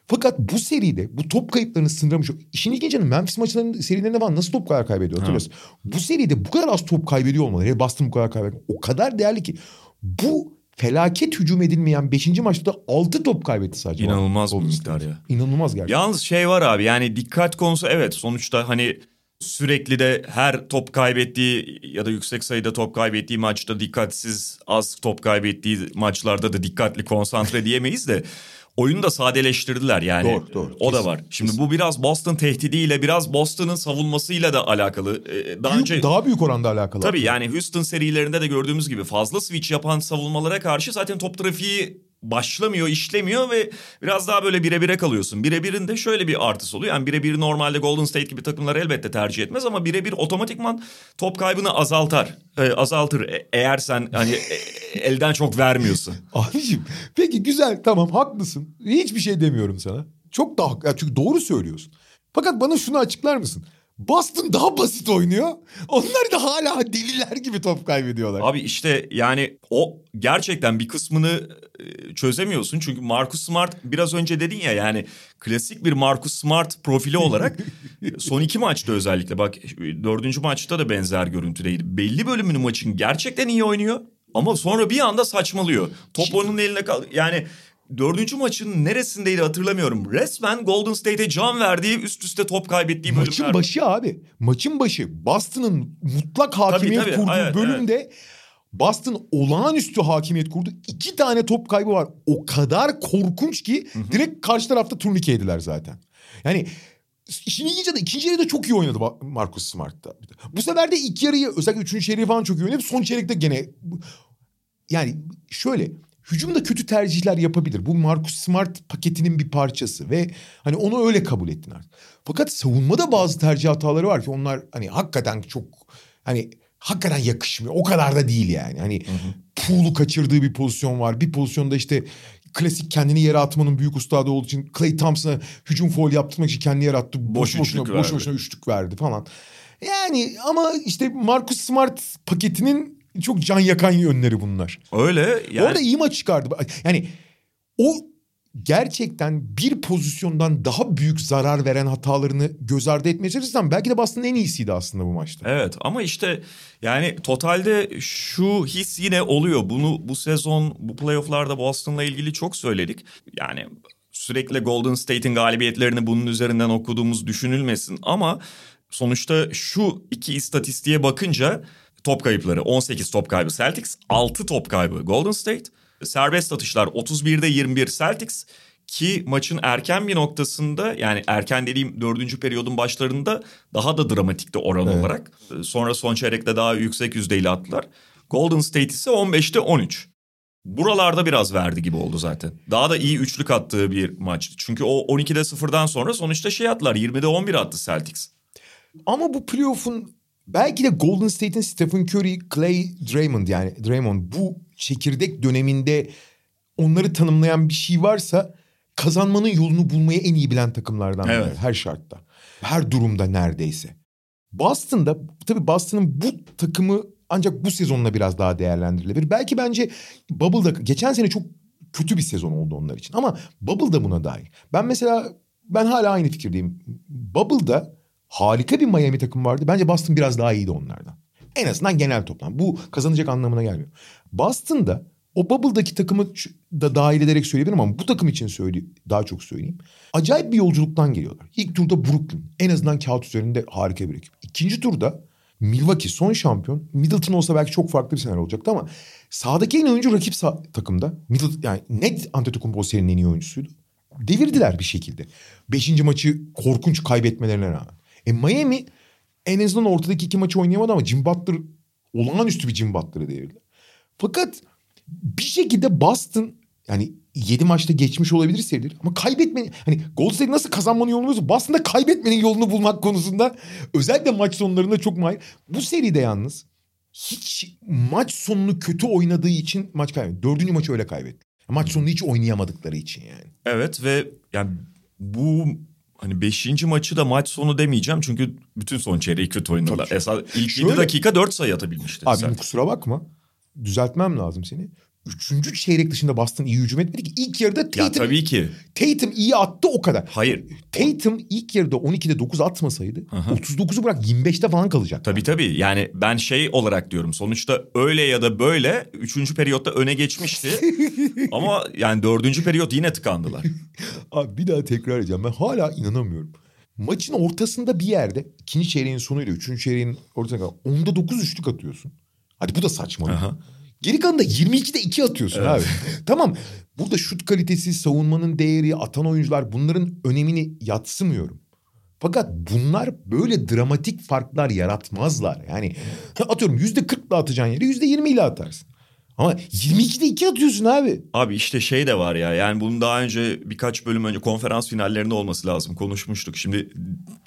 Fakat bu seride bu top kayıplarını sınırlamış. İşin ilginci yanı Memphis maçlarının serilerinde var. Nasıl top kadar kaybediyor hatırlıyorsun. Bu seride bu kadar az top kaybediyor olmaları. Hele Boston bu kadar kaybediyor. O kadar değerli ki. Bu felaket hücum edilmeyen 5. maçta da 6 top kaybetti sadece. İnanılmaz bir miktar ya. İnanılmaz gerçekten. Yalnız şey var abi yani dikkat konusu evet sonuçta hani sürekli de her top kaybettiği ya da yüksek sayıda top kaybettiği maçta dikkatsiz az top kaybettiği maçlarda da dikkatli konsantre diyemeyiz de oyunu da sadeleştirdiler yani. Doğru, doğru. O da Kesin, var. Şimdi bu biraz Boston tehdidiyle biraz Boston'ın savunmasıyla da alakalı. Ee, Daha Büyük- önce Daha büyük oranda alakalı. Tabii yani Houston serilerinde de gördüğümüz gibi fazla switch yapan savunmalara karşı zaten top trafiği başlamıyor, işlemiyor ve biraz daha böyle birebire kalıyorsun. Birebirin de şöyle bir artısı oluyor. Yani birebir normalde Golden State gibi takımlar elbette tercih etmez ama birebir otomatikman top kaybını azaltar. Ee, azaltır E- eğer sen hani e- elden çok vermiyorsun. Abiciğim peki güzel tamam haklısın. Hiçbir şey demiyorum sana. Çok da hak- ya çünkü doğru söylüyorsun. Fakat bana şunu açıklar mısın? Boston daha basit oynuyor. Onlar da hala deliler gibi top kaybediyorlar. Abi işte yani o gerçekten bir kısmını e, çözemiyorsun. Çünkü Marcus Smart biraz önce dedin ya yani klasik bir Marcus Smart profili olarak son iki maçta özellikle bak dördüncü maçta da benzer görüntüdeydi. Belli bölümünü maçın gerçekten iyi oynuyor ama sonra bir anda saçmalıyor. Top onun eline kal yani dördüncü maçın neresindeydi hatırlamıyorum. Resmen Golden State'e can verdiği üst üste top kaybettiği bölümler. Maçın başı abi. Maçın başı. Boston'ın mutlak hakimiyet tabii. kurduğu Evet, bölümde Boston olağanüstü hakimiyet kurdu. İki tane top kaybı var. O kadar korkunç ki direkt karşı tarafta turnike yediler zaten. Yani işin ilginci de ikinci yarıda çok iyi oynadı Marcus Smart'ta. Bu sefer de ilk yarıyı özellikle üçüncü çeyreği falan çok iyi oynadı. Son çeyrekte gene yani şöyle hücumda kötü tercihler yapabilir. Bu Marcus Smart paketinin bir parçası ve hani onu öyle kabul ettin artık. Fakat savunmada bazı tercih hataları var ki onlar hani hakikaten çok hani hakikaten yakışmıyor. O kadar da değil yani. Hani Pool'u kaçırdığı bir pozisyon var. Bir pozisyonda işte klasik kendini yere atmanın büyük ustadı olduğu için Clay Thompson'a hücum foul yaptırmak için kendini yere attı. Boş Boş boşuna, boş boşuna üçlük verdi falan. Yani ama işte Marcus Smart paketinin çok can yakan yönleri bunlar. Öyle yani Orada iyi maç çıkardı. Yani o gerçekten bir pozisyondan daha büyük zarar veren hatalarını göz ardı etmeye çalışırsan belki de Boston'ın en iyisiydi aslında bu maçta. Evet ama işte yani totalde şu his yine oluyor. Bunu bu sezon bu playofflarda Boston'la ilgili çok söyledik. Yani sürekli Golden State'in galibiyetlerini bunun üzerinden okuduğumuz düşünülmesin ama sonuçta şu iki istatistiğe bakınca top kayıpları 18 top kaybı Celtics, 6 top kaybı Golden State. Serbest atışlar 31'de 21 Celtics ki maçın erken bir noktasında yani erken dediğim dördüncü periyodun başlarında daha da dramatikti oran Evet. olarak. Sonra son çeyrekte daha yüksek yüzdeyle attılar. Golden State ise 15'te 13. Buralarda biraz verdi gibi oldu zaten. Daha da iyi üçlük attığı bir maçtı. Çünkü o 12'de 0'dan sonra sonuçta şey attılar. 20'de 11 attı Celtics. Ama bu playoff'un belki de Golden State'in Stephen Curry, Clay, Draymond yani Draymond bu çekirdek döneminde onları tanımlayan bir şey varsa kazanmanın yolunu bulmayı en iyi bilen takımlardan biri Evet. her şartta. Her durumda neredeyse. Boston'da tabii Boston'ın bu takımı ancak bu sezonla biraz daha değerlendirilebilir. Belki bence Bubble'da geçen sene çok kötü bir sezon oldu onlar için ama Bubble da buna dahil. Ben mesela ben hala aynı fikirdeyim. Bubble'da harika bir Miami takım vardı. Bence Boston biraz daha iyiydi onlardan. En azından genel toplam. Bu kazanacak anlamına gelmiyor. Boston'da o Bubble'daki takımı da dahil ederek söyleyebilirim ama bu takım için söyleyeyim, daha çok söyleyeyim. Acayip bir yolculuktan geliyorlar. İlk turda Brooklyn. En azından kağıt üzerinde harika bir ekip. İkinci turda Milwaukee son şampiyon. Middleton olsa belki çok farklı bir senaryo olacaktı ama sahadaki en oyuncu rakip sağ- takımda. Middleton, yani net Antetokounmpo serinin en iyi oyuncusuydu. Devirdiler bir şekilde. Beşinci maçı korkunç kaybetmelerine rağmen. E Miami en azından ortadaki iki maçı oynayamadı ama Jim Butler olağanüstü bir Jim Butler'ı devirdi. Fakat bir şekilde Boston yani 7 maçta geçmiş olabilir serileri ama kaybetmenin hani Golden State nasıl kazanmanın yolunu buluyorsa Boston'da kaybetmenin yolunu bulmak konusunda özellikle maç sonlarında çok mahir. Bu seride yalnız hiç maç sonunu kötü oynadığı için maç kaybetti. Dördüncü maçı öyle kaybetti. Maç sonunu hiç oynayamadıkları için yani. Evet ve yani bu hani 5. maçı da maç sonu demeyeceğim. Çünkü bütün son çeyreği kötü oynadılar. Esas ilk Şöyle- 7 dakika 4 sayı atabilmişti. Abi kusura bakma. Düzeltmem lazım seni. Üçüncü çeyrek dışında Boston iyi hücum etmedi ki. İlk yarıda Ya Tatum, tabii ki. Tatum iyi attı o kadar. Hayır. Tatum ilk yarıda 12'de 9 atmasaydı Aha. 39'u bırak 25'te falan kalacak. Tabii tabii. Yani ben şey olarak diyorum. Sonuçta öyle ya da böyle 3. periyotta öne geçmişti. Ama yani 4. periyot yine tıkandılar. Abi bir daha tekrar edeceğim. Ben hala inanamıyorum. Maçın ortasında bir yerde ikinci çeyreğin sonuyla üçüncü çeyreğin ortasına kadar onda 9 üçlük atıyorsun. Hadi bu da saçma. Aha. Geri kalanında 22'de 2 atıyorsun abi. tamam burada şut kalitesi, savunmanın değeri, atan oyuncular bunların önemini yatsımıyorum. Fakat bunlar böyle dramatik farklar yaratmazlar. Yani atıyorum yüzde 40 ile atacağın yeri yüzde 20 ile atarsın. Ama 22'de 2 atıyorsun abi. Abi işte şey de var ya yani bunun daha önce birkaç bölüm önce konferans finallerinde olması lazım konuşmuştuk. Şimdi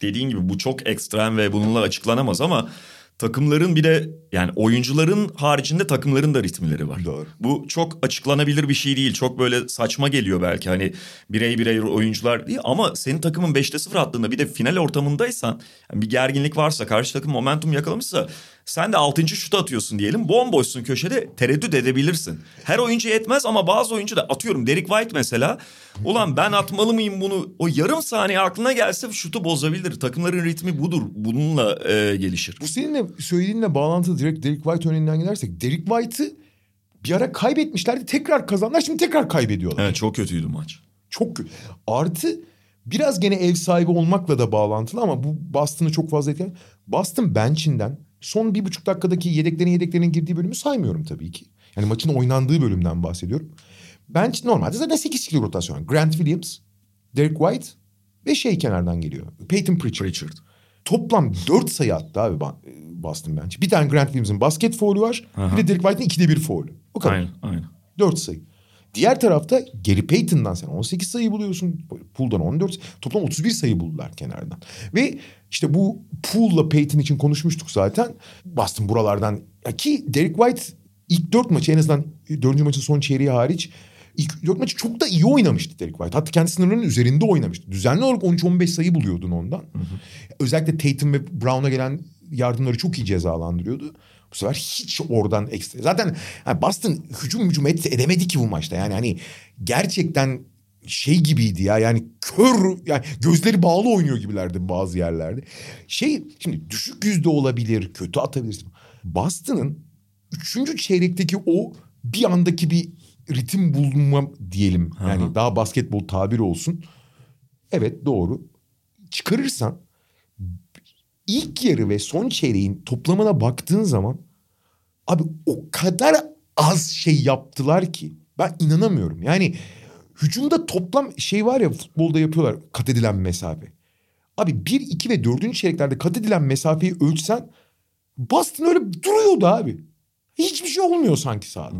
dediğin gibi bu çok ekstrem ve bununla açıklanamaz ama takımların bir de yani oyuncuların haricinde takımların da ritmileri var. Doğru. Bu çok açıklanabilir bir şey değil. Çok böyle saçma geliyor belki hani birey birey oyuncular değil ama senin takımın 5'te 0 attığında bir de final ortamındaysan yani bir gerginlik varsa karşı takım momentum yakalamışsa sen de 6. şutu atıyorsun diyelim. Bomboşsun köşede tereddüt edebilirsin. Her oyuncu etmez ama bazı oyuncu da atıyorum Derek White mesela. Ulan ben atmalı mıyım bunu? O yarım saniye aklına gelse şutu bozabilir. Takımların ritmi budur. Bununla e, gelişir. Bu seninle söylediğinle bağlantılı direkt Derek White örneğinden gidersek. Derek White'ı bir ara kaybetmişlerdi. Tekrar kazandılar. Şimdi tekrar kaybediyorlar. Evet çok kötüydü maç. Çok kötü. Artı biraz gene ev sahibi olmakla da bağlantılı ama bu Boston'ı çok fazla etkiler. Boston bench'inden son bir buçuk dakikadaki yedeklerin yedeklerin girdiği bölümü saymıyorum tabii ki. Yani maçın oynandığı bölümden bahsediyorum. Bench normalde zaten 8 kişilik rotasyon. Grant Williams, Derek White ve şey kenardan geliyor. Peyton Pritchard. Richard. Toplam 4 sayı attı abi Ba- Boston Bench. Bir tane Grant Williams'ın basket foul'ü var. Aha. Bir de Derek White'ın ikide bir foul'ü. O kadar. Aynen aynen. 4 sayı. Diğer tarafta Gary Payton'dan sen 18 sayı buluyorsun. Pool'dan 14. Toplam 31 sayı buldular kenardan. Ve işte bu Pool'la Payton için konuşmuştuk zaten. Boston buralardan ya ki Derek White ilk 4 maçı en azından 4. maçın son çeyreği hariç ilk dört maçı çok da iyi oynamıştı Derek White. Hatta kendi sınırlarının üzerinde oynamıştı. Düzenli olarak 13-15 sayı buluyordun ondan. Özellikle Tatum ve Brown'a gelen yardımları çok iyi cezalandırıyordu. Bu sefer hiç oradan ekstra. Zaten yani Boston hücum hücum et, edemedi ki bu maçta. Yani hani gerçekten şey gibiydi ya yani kör yani gözleri bağlı oynuyor gibilerdi bazı yerlerde. Şey şimdi düşük yüzde olabilir kötü atabilirsin. Boston'ın üçüncü çeyrekteki o bir andaki bir ritim bulma diyelim. Yani Aha. daha basketbol tabiri olsun. Evet doğru. Çıkarırsan ilk yarı ve son çeyreğin toplamına baktığın zaman abi o kadar az şey yaptılar ki ben inanamıyorum. Yani hücumda toplam şey var ya futbolda yapıyorlar kat edilen mesafe. Abi 1, 2 ve 4. çeyreklerde kat edilen mesafeyi ölçsen Boston öyle duruyordu abi. Hiçbir şey olmuyor sanki sahada.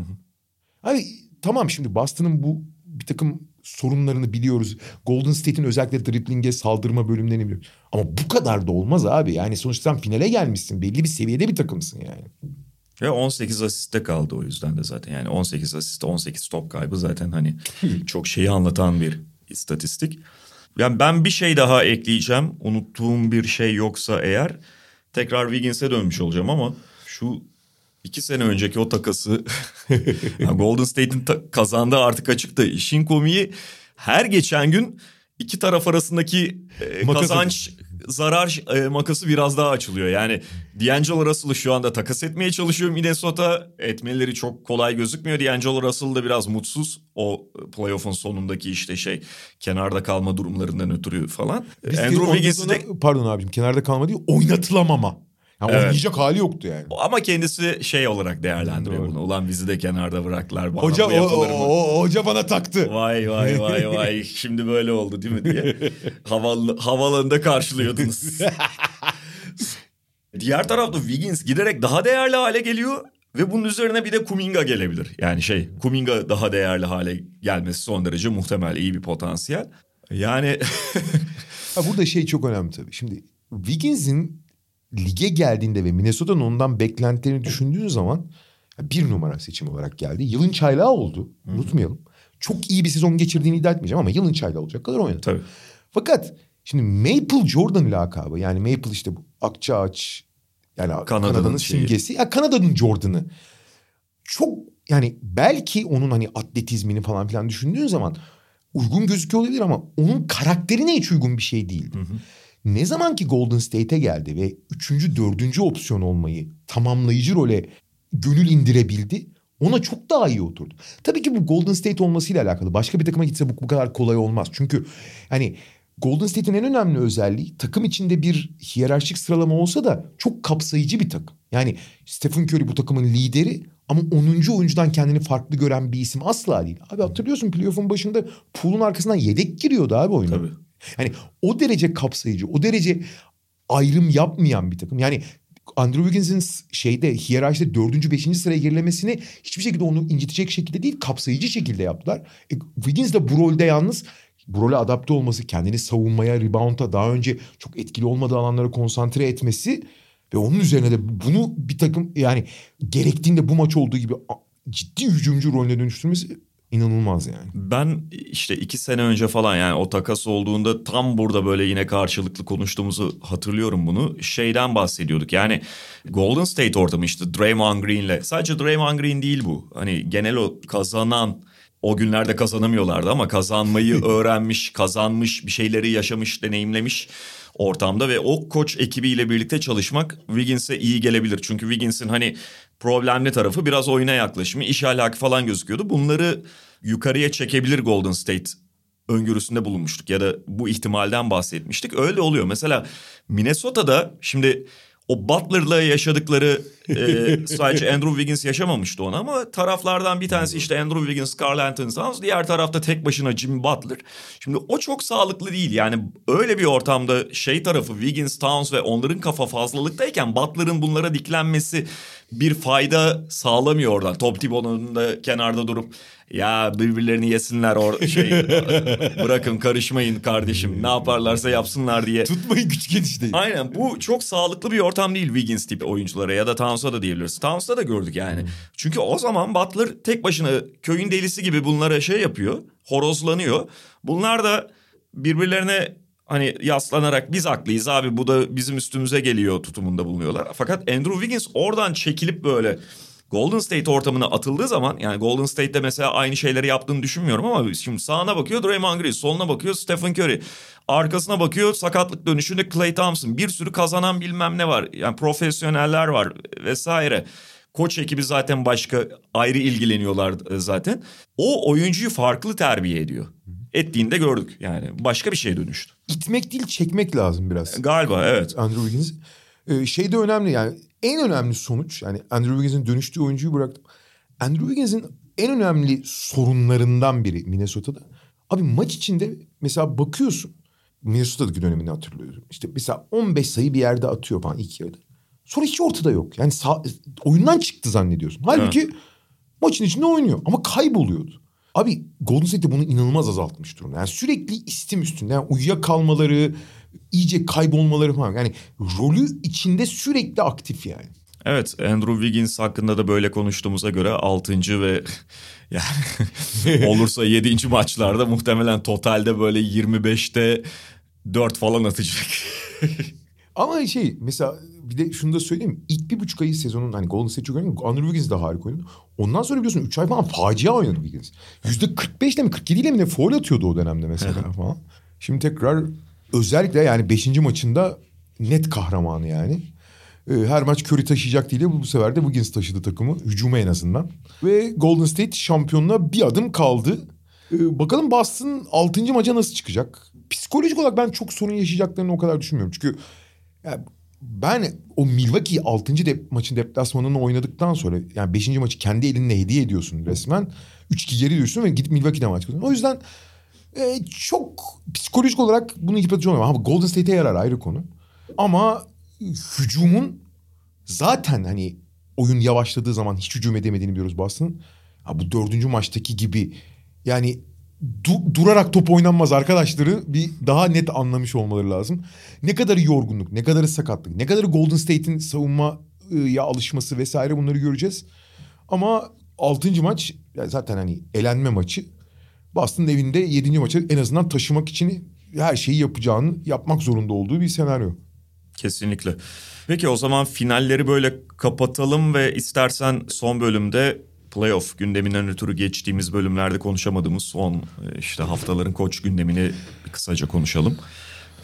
Hani tamam şimdi Boston'ın bu bir takım sorunlarını biliyoruz. Golden State'in özellikle dribling'e saldırma bölümlerini biliyoruz. Ama bu kadar da olmaz abi. Yani sonuçta sen finale gelmişsin. Belli bir seviyede bir takımsın yani. Ve 18 asiste kaldı o yüzden de zaten. Yani 18 asist 18 top kaybı zaten hani çok şeyi anlatan bir istatistik. Yani ben bir şey daha ekleyeceğim. Unuttuğum bir şey yoksa eğer tekrar Wiggins'e dönmüş olacağım ama şu iki sene önceki o takası Golden State'in ta- kazandığı artık açıkta. İşin komiği her geçen gün iki taraf arasındaki e, kazanç zarar e, makası biraz daha açılıyor. Yani D'Angelo Russell'ı şu anda takas etmeye çalışıyor Minnesota. Etmeleri çok kolay gözükmüyor. D'Angelo Russell da biraz mutsuz. O playoff'un sonundaki işte şey kenarda kalma durumlarından ötürü falan. Biz Andrew ondan Wiggins'i de Pardon abicim kenarda kalma değil oynatılamama. Yani Evet. Oynayacak hali yoktu yani. ama kendisi şey olarak değerlendiriyor Doğru. bunu. Ulan bizi de kenarda bıraktılar. Bana Hoca, bu o, o- o- hoca bana taktı. Vay vay vay vay şimdi böyle oldu değil mi diye havalı, havalarında karşılıyordunuz. Diğer tarafta Wiggins giderek daha değerli hale geliyor ve bunun üzerine bir de Kuminga gelebilir. Yani şey Kuminga daha değerli hale gelmesi son derece muhtemel iyi bir potansiyel. Yani Ha burada şey çok önemli tabii. Şimdi Wiggins'in lige geldiğinde ve Minnesota'nın ondan beklentilerini düşündüğün zaman bir numara seçim olarak geldi. Yılın çaylağı oldu. Unutmayalım. Çok iyi bir sezon geçirdiğini iddia etmeyeceğim ama yılın çaylağı olacak kadar oynadı. tabii. Fakat şimdi Maple Jordan lakabı yani Maple işte bu akça ağaç yani Kanada'nın Kanada'nın simgesi. Ya Kanada'nın Jordan'ı. Çok yani belki onun hani atletizmini falan filan düşündüğün zaman uygun gözüküyor olabilir ama onun karakterine hiç uygun bir şey değildi. Ne zaman ki Golden State'e geldi ve üçüncü, dördüncü opsiyon olmayı tamamlayıcı role gönül indirebildi. Ona çok daha iyi oturdu. Tabii ki bu Golden State olmasıyla alakalı. Başka bir takıma gitse bu, bu kadar kolay olmaz. Çünkü hani Golden State'in en önemli özelliği takım içinde bir hiyerarşik sıralama olsa da çok kapsayıcı bir takım. Yani Stephen Curry bu takımın lideri ama 10. oyuncudan kendini farklı gören bir isim asla değil. Abi hatırlıyorsun playoff'un başında pool'un arkasından yedek giriyordu abi oyuna. Tabii. Yani o derece kapsayıcı, o derece ayrım yapmayan bir takım. Yani Andrew Wiggins'in şeyde hiyerarşide dördüncü, beşinci sıraya gerilemesini hiçbir şekilde onu incitecek şekilde değil, kapsayıcı şekilde yaptılar. E, Wiggins de bu rolde yalnız bu role adapte olması, kendini savunmaya, rebound'a daha önce çok etkili olmadığı alanlara konsantre etmesi ve onun üzerine de bunu bir takım yani gerektiğinde bu maç olduğu gibi ciddi hücumcu rolüne dönüştürmesi inanılmaz yani. Ben işte iki sene önce falan yani o takas olduğunda tam burada böyle yine karşılıklı konuştuğumuzu hatırlıyorum bunu. Şeyden bahsediyorduk yani Golden State ortamı işte Draymond Green'le sadece Draymond Green değil bu. Hani genel o kazanan o günlerde kazanamıyorlardı ama kazanmayı öğrenmiş, kazanmış, bir şeyleri yaşamış, deneyimlemiş ortamda ve o koç ekibiyle birlikte çalışmak Wiggins'e iyi gelebilir. Çünkü Wiggins'in hani problemli tarafı biraz oyuna yaklaşımı, iş ahlakı falan gözüküyordu. Bunları yukarıya çekebilir Golden State öngörüsünde bulunmuştuk ya da bu ihtimalden bahsetmiştik. Öyle oluyor. Mesela Minnesota'da şimdi o Butler'la yaşadıkları e, sadece Andrew Wiggins yaşamamıştı onu ama taraflardan bir tanesi işte Andrew Wiggins, Carl Anthony Towns, diğer tarafta tek başına Jimmy Butler. Şimdi o çok sağlıklı değil. Yani öyle bir ortamda şey tarafı Wiggins, Towns ve onların kafa fazlalıktayken Butler'ın bunlara diklenmesi bir fayda sağlamıyor oradan. Top Thibodeau'nun da kenarda durup ya birbirlerini yesinler or şey bırakın karışmayın kardeşim ne yaparlarsa yapsınlar diye. Tutmayın güç genişleyin. Aynen bu çok sağlıklı bir ortam değil Wiggins tipi oyunculara ya da Towns Towns'a da diyebiliriz. Towns'ta da gördük yani. Çünkü o zaman Butler tek başına köyün delisi gibi bunlara şey yapıyor. Horozlanıyor. Bunlar da birbirlerine hani yaslanarak biz haklıyız abi bu da bizim üstümüze geliyor tutumunda bulunuyorlar. Fakat Andrew Wiggins oradan çekilip böyle Golden State ortamına atıldığı zaman yani Golden State'de mesela aynı şeyleri yaptığını düşünmüyorum ama şimdi sağına bakıyor Draymond Green, soluna bakıyor Stephen Curry. Arkasına bakıyor sakatlık dönüşünde Clay Thompson. Bir sürü kazanan bilmem ne var. Yani profesyoneller var vesaire. Koç ekibi zaten başka ayrı ilgileniyorlar e, zaten. O oyuncuyu farklı terbiye ediyor. Ettiğinde gördük yani başka bir şeye dönüştü. İtmek değil çekmek lazım biraz. Galiba evet. Andrew Wiggins. Ee, şey de önemli yani en önemli sonuç yani Andrew Wiggins'in dönüştüğü oyuncuyu bıraktım. Andrew Wiggins'in en önemli sorunlarından biri Minnesota'da. Abi maç içinde mesela bakıyorsun Minnesota'daki dönemini hatırlıyorum. İşte mesela 15 sayı bir yerde atıyor falan ilk yarıda. Sonra hiç ortada yok. Yani sağ, oyundan çıktı zannediyorsun. Halbuki evet. maçın içinde oynuyor ama kayboluyordu. Abi Golden State bunu inanılmaz azaltmış durumda. Yani sürekli istim üstünde. Yani uyuyakalmaları, iyice kaybolmaları falan. Yani rolü içinde sürekli aktif yani. Evet Andrew Wiggins hakkında da böyle konuştuğumuza göre 6. ve yani olursa 7. maçlarda muhtemelen totalde böyle 25'te 4 falan atacak. Ama şey mesela bir de şunu da söyleyeyim. İlk bir buçuk ayı sezonun hani Golden State çok önemli. Andrew Wiggins de harika oynadı. Ondan sonra biliyorsun 3 ay falan facia oynadı Wiggins. Yüzde 45 ile mi 47 ile mi ne foul atıyordu o dönemde mesela falan. Şimdi tekrar özellikle yani 5. maçında net kahramanı yani. Ee, her maç Curry taşıyacak değil bu, bu sefer de Wiggins taşıdı takımı. Hücuma en azından. Ve Golden State şampiyonluğa bir adım kaldı. Ee, bakalım Boston 6. maça nasıl çıkacak? Psikolojik olarak ben çok sorun yaşayacaklarını o kadar düşünmüyorum. Çünkü yani ben o Milwaukee 6. Dep maçın deplasmanını oynadıktan sonra yani 5. maçı kendi elinle hediye ediyorsun resmen. 3-2 geri düşüyorsun ve gidip Milwaukee'de maç kazanıyorsun. O yüzden e, çok psikolojik olarak bunu yıpratıcı olmuyor. Ama Golden State'e yarar ayrı konu. Ama hücumun zaten hani oyun yavaşladığı zaman hiç hücum edemediğini biliyoruz Boston'ın. bu dördüncü maçtaki gibi yani du- durarak top oynanmaz arkadaşları bir daha net anlamış olmaları lazım. Ne kadar yorgunluk, ne kadar sakatlık, ne kadar Golden State'in savunmaya alışması vesaire bunları göreceğiz. Ama 6. maç yani zaten hani elenme maçı. Boston'ın evinde 7. maçı en azından taşımak için her şeyi yapacağını yapmak zorunda olduğu bir senaryo. Kesinlikle. Peki o zaman finalleri böyle kapatalım ve istersen son bölümde playoff gündeminden ötürü geçtiğimiz bölümlerde konuşamadığımız son e, işte haftaların koç gündemini kısaca konuşalım.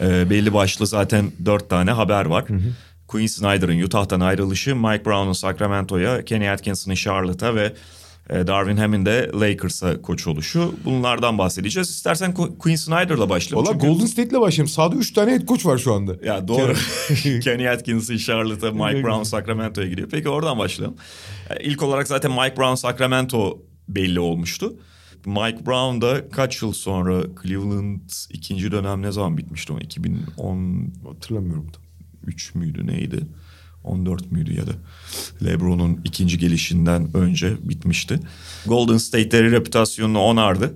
E, belli başlı zaten dört tane haber var. Hı hı. Quinn Snyder'ın Utah'tan ayrılışı, Mike Brown'un Sacramento'ya, Kenny Atkinson'ın Charlotte'a ve Darwin Ham'in de Lakers'a koç oluşu. Bunlardan bahsedeceğiz. İstersen Quinn Snyder'la başlayalım. Valla çünkü... Golden State'le başlayalım. Sahada 3 tane head coach var şu anda. Ya doğru. Kenny Atkinson Charlotte'a, Mike Brown Sacramento'ya gidiyor. Peki oradan başlayalım. İlk olarak zaten Mike Brown Sacramento belli olmuştu. Mike Brown da kaç yıl sonra Cleveland ikinci dönem ne zaman bitmişti o? 2010 hatırlamıyorum. 3 müydü neydi? 14 müydü ya da LeBron'un ikinci gelişinden önce bitmişti. Golden State'leri reputasyonunu onardı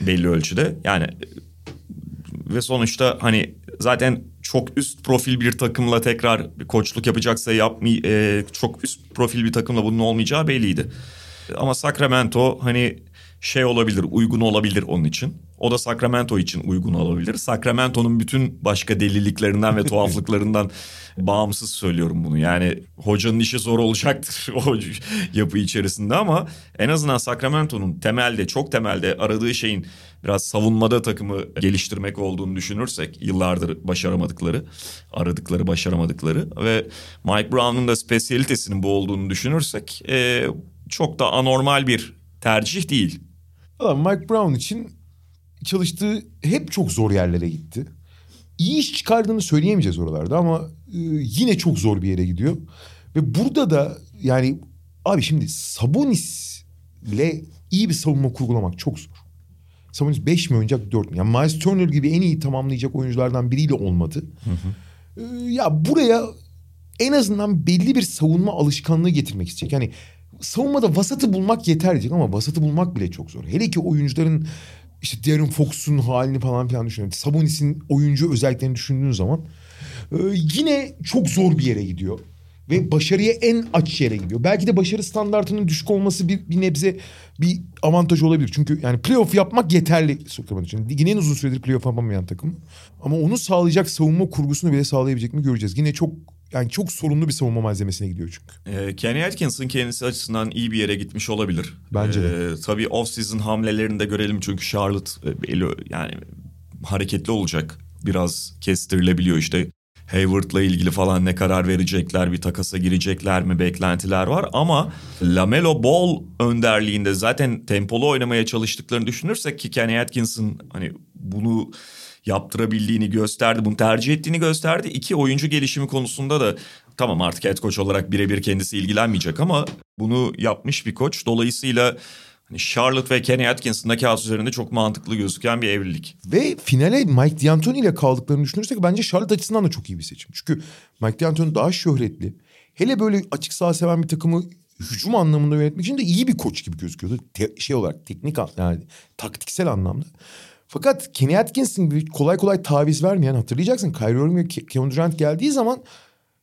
belli ölçüde. Yani ve sonuçta hani zaten çok üst profil bir takımla tekrar bir koçluk yapacaksa yapmay e, çok üst profil bir takımla bunun olmayacağı belliydi. Ama Sacramento hani şey olabilir, uygun olabilir onun için. O da Sacramento için uygun olabilir. Sacramento'nun bütün başka deliliklerinden ve tuhaflıklarından bağımsız söylüyorum bunu. Yani hocanın işi zor olacaktır o yapı içerisinde ama en azından Sacramento'nun temelde çok temelde aradığı şeyin biraz savunmada takımı geliştirmek olduğunu düşünürsek yıllardır başaramadıkları, aradıkları, başaramadıkları ve Mike Brown'un da spesiyalitesinin bu olduğunu düşünürsek e, çok da anormal bir tercih değil. Mike Brown için çalıştığı hep çok zor yerlere gitti. İyi iş çıkardığını söyleyemeyeceğiz oralarda ama e, yine çok zor bir yere gidiyor. Ve burada da yani abi şimdi Sabonis ile iyi bir savunma kurgulamak çok zor. Sabonis 5 mi oynayacak 4 mü? Yani Miles Turner gibi en iyi tamamlayacak oyunculardan biriyle olmadı. Hı hı. Ee, ya buraya en azından belli bir savunma alışkanlığı getirmek isteyecek. Yani savunmada vasatı bulmak yeter diyecek ama vasatı bulmak bile çok zor. Hele ki oyuncuların işte Darren Fox'un halini falan filan düşünüyorum. Sabonis'in oyuncu özelliklerini düşündüğün zaman e, yine çok zor bir yere gidiyor. ve başarıya en aç yere gidiyor. Belki de başarı standartının düşük olması bir, bir nebze bir avantaj olabilir. Çünkü yani playoff yapmak yeterli Sacramento için. Ligin en uzun süredir playoff yapamayan takım. Ama onu sağlayacak savunma kurgusunu bile sağlayabilecek mi göreceğiz. Yine çok yani çok sorunlu bir savunma malzemesine gidiyor çünkü. Ee, Kenny Atkinson kendisi açısından iyi bir yere gitmiş olabilir. Bence de. Ee, tabii off-season hamlelerini de görelim çünkü Charlotte e, belli yani hareketli olacak. Biraz kestirilebiliyor işte. Hayward'la ilgili falan ne karar verecekler, bir takasa girecekler mi beklentiler var ama Lamelo Ball önderliğinde zaten tempolu oynamaya çalıştıklarını düşünürsek ki Kenny Atkinson hani bunu yaptırabildiğini gösterdi, bunu tercih ettiğini gösterdi. İki oyuncu gelişimi konusunda da tamam artık head coach olarak birebir kendisi ilgilenmeyecek ama bunu yapmış bir koç. Dolayısıyla hani Charlotte ve Kenny Atkinson'da kağıt üzerinde çok mantıklı gözüken bir evlilik. Ve finale Mike D'Antoni ile kaldıklarını düşünürsek bence Charlotte açısından da çok iyi bir seçim. Çünkü Mike D'Antoni daha şöhretli. Hele böyle açık saha seven bir takımı hücum anlamında yönetmek için de iyi bir koç gibi gözüküyordu. Te- şey olarak teknik an- yani taktiksel anlamda. Fakat Kenny Atkinson kolay kolay taviz vermeyen hatırlayacaksın. Kyrie Irving ve Ke- Kevin Durant geldiği zaman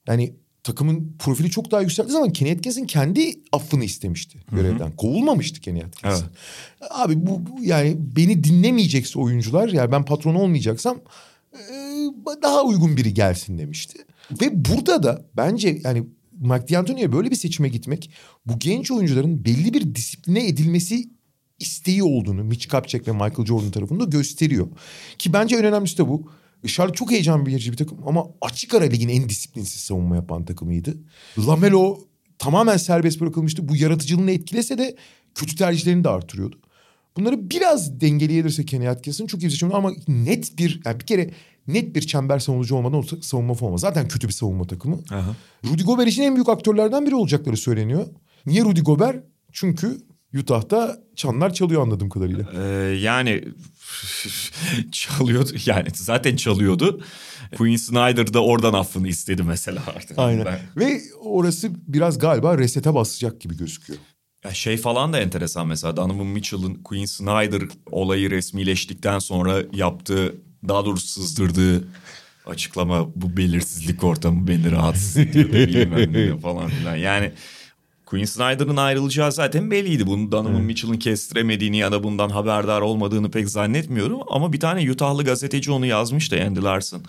yani takımın profili çok daha yükseldiği zaman Kenny Atkinson kendi affını istemişti görevden. Kovulmamıştı Kenny Atkinson. Abi bu, bu yani beni dinlemeyecekse oyuncular yani ben patron olmayacaksam daha uygun biri gelsin demişti. Ve burada da bence yani Mike D'Antoni'ye böyle bir seçime gitmek bu genç oyuncuların belli bir disipline edilmesi isteği olduğunu Mitch Kupchak ve Michael Jordan tarafında gösteriyor. Ki bence en önemlisi de bu. Charlotte çok heyecan verici bir takım ama açık ara ligin en disiplinsiz savunma yapan takımıydı. Lamelo tamamen serbest bırakılmıştı. Bu yaratıcılığını etkilese de kötü tercihlerini de artırıyordu. Bunları biraz dengeleyebilirse Kenny Atkinson çok iyi bir seçim ama net bir yani bir kere net bir çember savunucu olmadan olsa savunma olmaz. Zaten kötü bir savunma takımı. Rudy Gobert için en büyük aktörlerden biri olacakları söyleniyor. Niye Rudy Gobert? Çünkü Utah'ta çanlar çalıyor anladığım kadarıyla. Ee, yani çalıyordu yani zaten çalıyordu. Quinn Snyder da oradan affını istedi mesela artık. Aynen. Ben- Ve orası biraz galiba resete basacak gibi gözüküyor. Ya şey falan da enteresan mesela Donovan Mitchell'ın Quinn Snyder olayı resmileştikten sonra yaptığı daha doğrusu sızdırdığı açıklama bu belirsizlik ortamı beni rahatsız ediyor bilmem ne falan filan. Yani Quinn Snyder'ın ayrılacağı zaten belliydi. Bunu Donovan Mitchell'ın kestiremediğini ya da bundan haberdar olmadığını pek zannetmiyorum. Ama bir tane Utah'lı gazeteci onu yazmış da Andy Larson.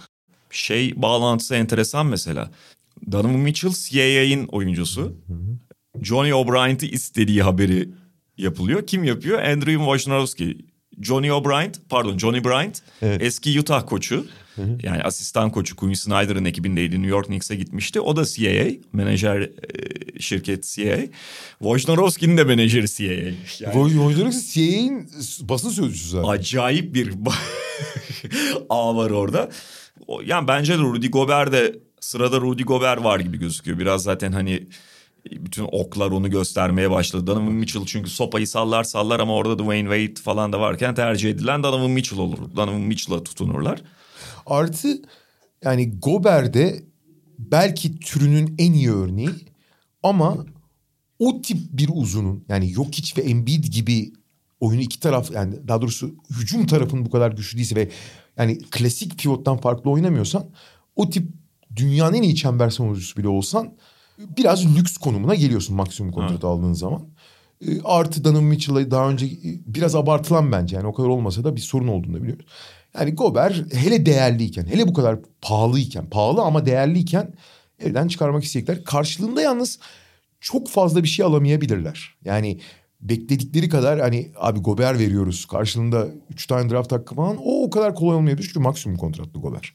Şey bağlantısı enteresan mesela. Donovan Mitchell CIA'in oyuncusu. Johnny O'Brien'i istediği haberi yapılıyor. Kim yapıyor? Andrew Wojnarowski. Johnny O'Brien, pardon Johnny Bryant eski Utah koçu. Yani asistan koçu Quinn Snyder'ın ekibindeydi. New York Knicks'e gitmişti. O da CAA, menajer e, şirket CAA. Wojnarowski'nin de menajeri CAA. Yani Wojnarowski CIA'in basın sözcüsü zaten. acayip bir ağ var orada. Yani bence de Rudy Gobert de sırada Rudy Gobert var gibi gözüküyor. Biraz zaten hani bütün oklar onu göstermeye başladı. Donovan Mitchell çünkü sopayı sallar sallar ama orada Dwayne Wade falan da varken tercih edilen Donovan Mitchell olur. Donovan Mitchell'a tutunurlar. Artı yani Gober'de belki türünün en iyi örneği ama o tip bir uzunun yani Jokic ve Embiid gibi oyunu iki taraf yani daha doğrusu hücum tarafının bu kadar güçlü değilse ve yani klasik pivottan farklı oynamıyorsan o tip dünyanın en iyi çember savunucusu bile olsan biraz lüks konumuna geliyorsun maksimum kontratı aldığın zaman. E, Artı Donovan Mitchell'ı daha önce e, biraz abartılan bence yani o kadar olmasa da bir sorun olduğunu biliyoruz. Yani Gober hele değerliyken hele bu kadar pahalıyken pahalı ama değerliyken elden çıkarmak isteyecekler. Karşılığında yalnız çok fazla bir şey alamayabilirler. Yani bekledikleri kadar hani abi Gober veriyoruz karşılığında 3 tane draft hakkı falan o o kadar kolay olmayabilir çünkü maksimum kontratlı Gober.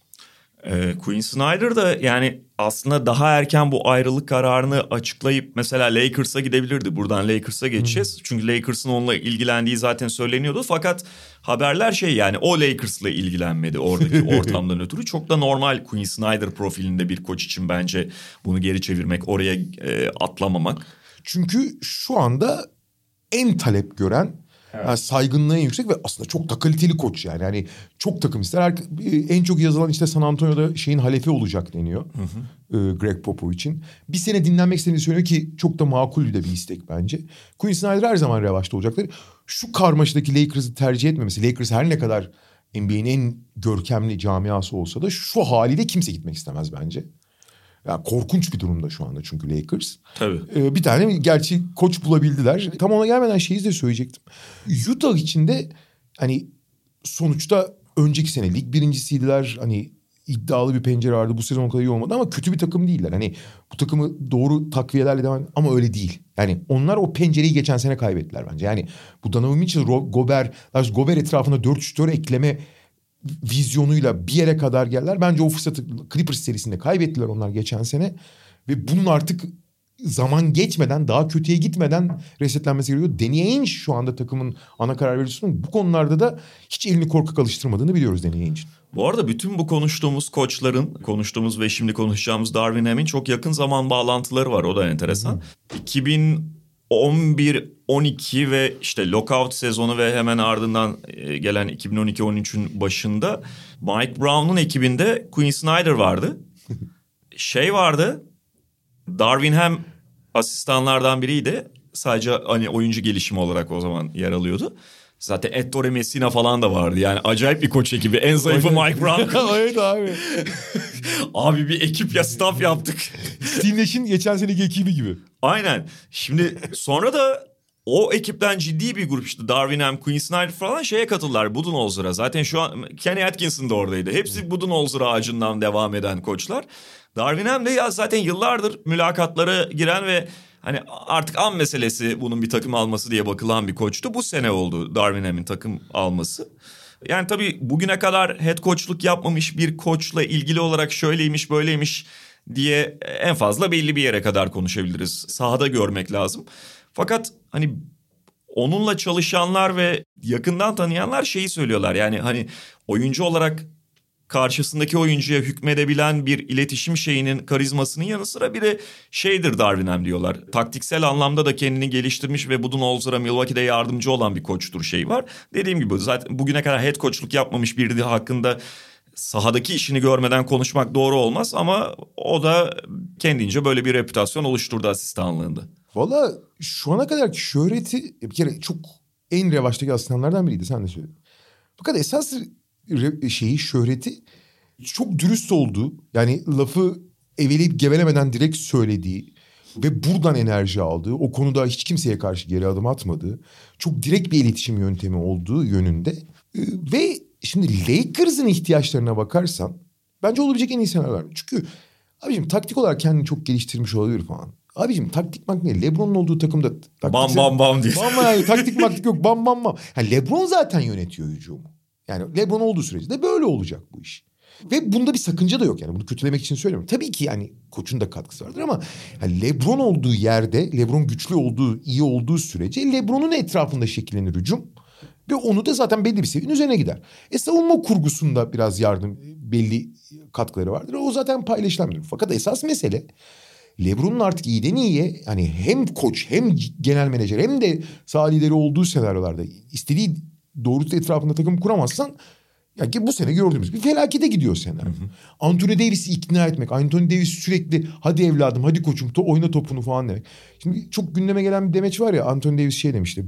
Ee, Quinn Snyder da yani aslında daha erken bu ayrılık kararını açıklayıp mesela Lakers'a gidebilirdi. Buradan Lakers'a geçeceğiz. Çünkü Lakers'ın onunla ilgilendiği zaten söyleniyordu. Fakat haberler şey yani o Lakers'la ilgilenmedi oradaki ortamdan ötürü. Çok da normal Quinn Snyder profilinde bir koç için bence bunu geri çevirmek, oraya e, atlamamak. Çünkü şu anda en talep gören yani saygınlığı en yüksek ve aslında çok da kaliteli koç yani. Yani çok takım ister. Her- en çok yazılan işte San Antonio'da şeyin halefi olacak deniyor. Ee, Greg Popovich'in. Bir sene dinlenmek istediğini söylüyor ki çok da makul de bir istek bence. Quinn Snyder her zaman revaçta olacaklar. Şu karmaşadaki Lakers'ı tercih etmemesi. Lakers her ne kadar NBA'nin en görkemli camiası olsa da şu haliyle kimse gitmek istemez bence. Yani korkunç bir durumda şu anda çünkü Lakers. Tabii. Ee, bir tane gerçi koç bulabildiler. Tam ona gelmeden şeyi de söyleyecektim. Utah için de hani sonuçta önceki sene lig birincisiydiler. Hani iddialı bir pencere vardı. Bu sezon o kadar iyi olmadı ama kötü bir takım değiller. Hani bu takımı doğru takviyelerle devam ama öyle değil. Yani onlar o pencereyi geçen sene kaybettiler bence. Yani bu Donovan Mitchell, Gober, Gober etrafına 4-3-4 ekleme vizyonuyla bir yere kadar geldiler. Bence o fırsatı Clippers serisinde kaybettiler onlar geçen sene. Ve bunun artık zaman geçmeden daha kötüye gitmeden resetlenmesi gerekiyor. Danny Ainge şu anda takımın ana karar vericisinun bu konularda da hiç elini korkak alıştırmadığını biliyoruz Danny Ainge'in. Bu arada bütün bu konuştuğumuz koçların, konuştuğumuz ve şimdi konuşacağımız Darwin Ham'in çok yakın zaman bağlantıları var. O da enteresan. 2011 12 ve işte lockout sezonu ve hemen ardından e, gelen 2012-13'ün başında Mike Brown'un ekibinde Quinn Snyder vardı. şey vardı. Darwin Ham asistanlardan biriydi. Sadece hani oyuncu gelişimi olarak o zaman yer alıyordu. Zaten Ettore Messina falan da vardı. Yani acayip bir koç ekibi. En zayıfı Mike Brown. evet abi. Abi bir ekip ya staff yaptık. Steve Nash'in geçen seneki ekibi gibi. Aynen. Şimdi sonra da o ekipten ciddi bir grup işte Darwin Ham, Quinn Snyder falan şeye katıldılar Budenholzer'a. Zaten şu an Kenny Atkinson da oradaydı. Hepsi Budenholzer ağacından devam eden koçlar. Darwin Ham de ya zaten yıllardır mülakatlara giren ve hani artık an meselesi bunun bir takım alması diye bakılan bir koçtu. Bu sene oldu Darwin Ham'in takım alması. Yani tabii bugüne kadar head coachluk yapmamış bir koçla ilgili olarak şöyleymiş böyleymiş diye en fazla belli bir yere kadar konuşabiliriz. Sahada görmek lazım. Fakat hani onunla çalışanlar ve yakından tanıyanlar şeyi söylüyorlar. Yani hani oyuncu olarak karşısındaki oyuncuya hükmedebilen bir iletişim şeyinin karizmasının yanı sıra bir de şeydir Darwin Ham diyorlar. Taktiksel anlamda da kendini geliştirmiş ve Budenholzer'a Milwaukee'de yardımcı olan bir koçtur şey var. Dediğim gibi zaten bugüne kadar head coachluk yapmamış biri hakkında sahadaki işini görmeden konuşmak doğru olmaz ama o da kendince böyle bir reputasyon oluşturdu asistanlığında. Valla şu ana kadar şöhreti bir kere çok en revaçtaki asistanlardan biriydi sen de söyle. Fakat esas şeyi şöhreti çok dürüst olduğu yani lafı eveleyip gevelemeden direkt söylediği ve buradan enerji aldığı o konuda hiç kimseye karşı geri adım atmadığı çok direkt bir iletişim yöntemi olduğu yönünde ve şimdi Lakers'ın ihtiyaçlarına bakarsan bence olabilecek en iyi senaryolar. Çünkü abicim taktik olarak kendini çok geliştirmiş olabilir falan. Abicim taktik mak ne? Lebron'un olduğu takımda... taktik- Bam bam bam diye. Bam yani taktik maktik yok bam bam bam. Yani Lebron zaten yönetiyor hücumu. Yani Lebron olduğu sürece de böyle olacak bu iş. Ve bunda bir sakınca da yok yani bunu kötülemek için söylemiyorum. Tabii ki yani koçun da katkısı vardır ama yani Lebron olduğu yerde, Lebron güçlü olduğu, iyi olduğu sürece Lebron'un etrafında şekillenir hücum. Ve onu da zaten belli bir seviyenin üzerine gider. E savunma kurgusunda biraz yardım belli katkıları vardır. O zaten paylaşılamıyor. Fakat esas mesele LeBron'un artık iyiden iyiye hani hem koç hem genel menajer hem de saha lideri olduğu senaryolarda istediği doğrultuda etrafında takım kuramazsan ya ki bu sene gördüğümüz gibi felakete gidiyor sene. Anthony Davis'i ikna etmek. Anthony Davis sürekli hadi evladım hadi koçum to oyna topunu falan demek. Şimdi çok gündeme gelen bir demeç var ya Anthony Davis şey demişti.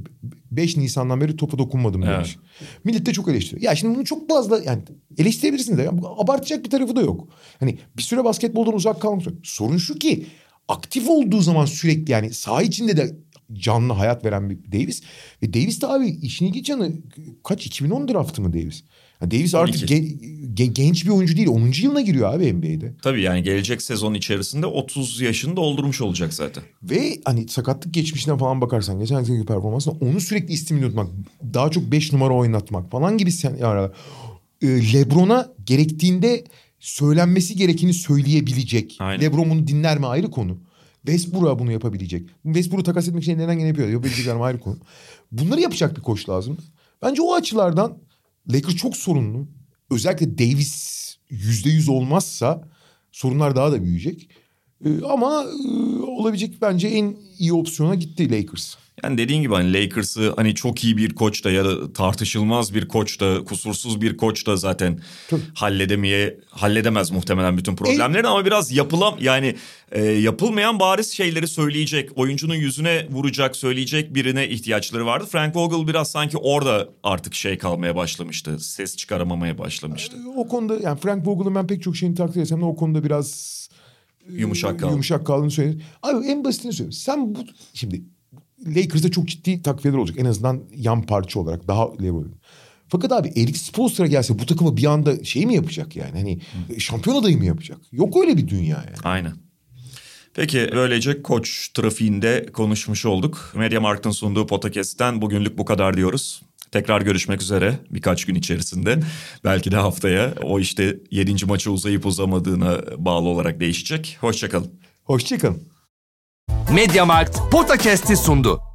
5 Nisan'dan beri topa dokunmadım demiş. Millet de çok eleştiriyor. Ya şimdi bunu çok fazla yani eleştirebilirsiniz de ya, bu abartacak bir tarafı da yok. Hani bir süre basketboldan uzak kalmak. Sorun şu ki aktif olduğu zaman sürekli yani saha içinde de canlı hayat veren bir Davis. Ve Davis de abi işin ilginç yanı kaç 2010 draftı mı Davis? Yani Davis artık 12. gen- gen- genç bir oyuncu değil. 10. yılına giriyor abi NBA'de. Tabii yani gelecek sezon içerisinde 30 yaşını doldurmuş olacak zaten. Ve hani sakatlık geçmişine falan bakarsan geçen seneki performansına onu sürekli istimüle tutmak, daha çok 5 numara oynatmak falan gibi senaryolar. Ee, Lebron'a gerektiğinde söylenmesi gerekeni söyleyebilecek. Aynen. Lebron bunu dinler mi ayrı konu. Westbrook'a bunu yapabilecek. Westbrook'u takas etmek için neden gene yapıyor. Yapabilecekler mi ayrı konu. Bunları yapacak bir koç lazım. Bence o açılardan Lakers çok sorunlu. Özellikle Davis yüzde yüz olmazsa sorunlar daha da büyüyecek. Ee, ama e, olabilecek bence en iyi opsiyona gitti Lakers. Yani dediğin gibi hani Lakers'ı hani çok iyi bir koç da ya da tartışılmaz bir koç da kusursuz bir koç da zaten Tabii. halledemeye halledemez muhtemelen bütün problemlerini ama biraz yapılam yani e, yapılmayan bariz şeyleri söyleyecek oyuncunun yüzüne vuracak söyleyecek birine ihtiyaçları vardı. Frank Vogel biraz sanki orada artık şey kalmaya başlamıştı ses çıkaramamaya başlamıştı. O konuda yani Frank Vogel'ın ben pek çok şeyini takdir etsem de o konuda biraz Yumuşak kaldı. Yumuşak kaldığını söyledi. Abi en basitini söyleyeyim. Sen bu şimdi Lakers'ta çok ciddi takviyeler olacak. En azından yan parça olarak daha level. Fakat abi Eric Spoelstra gelse bu takımı bir anda şey mi yapacak yani? Hani şampiyon adayı mı yapacak? Yok öyle bir dünya yani. Aynen. Peki böylece koç trafiğinde konuşmuş olduk. Mediamarkt'ın sunduğu podcast'ten bugünlük bu kadar diyoruz. Tekrar görüşmek üzere birkaç gün içerisinde. Belki de haftaya o işte yedinci maça uzayıp uzamadığına bağlı olarak değişecek. Hoşçakalın. Hoşçakalın. Mediamarkt Podcast'i sundu.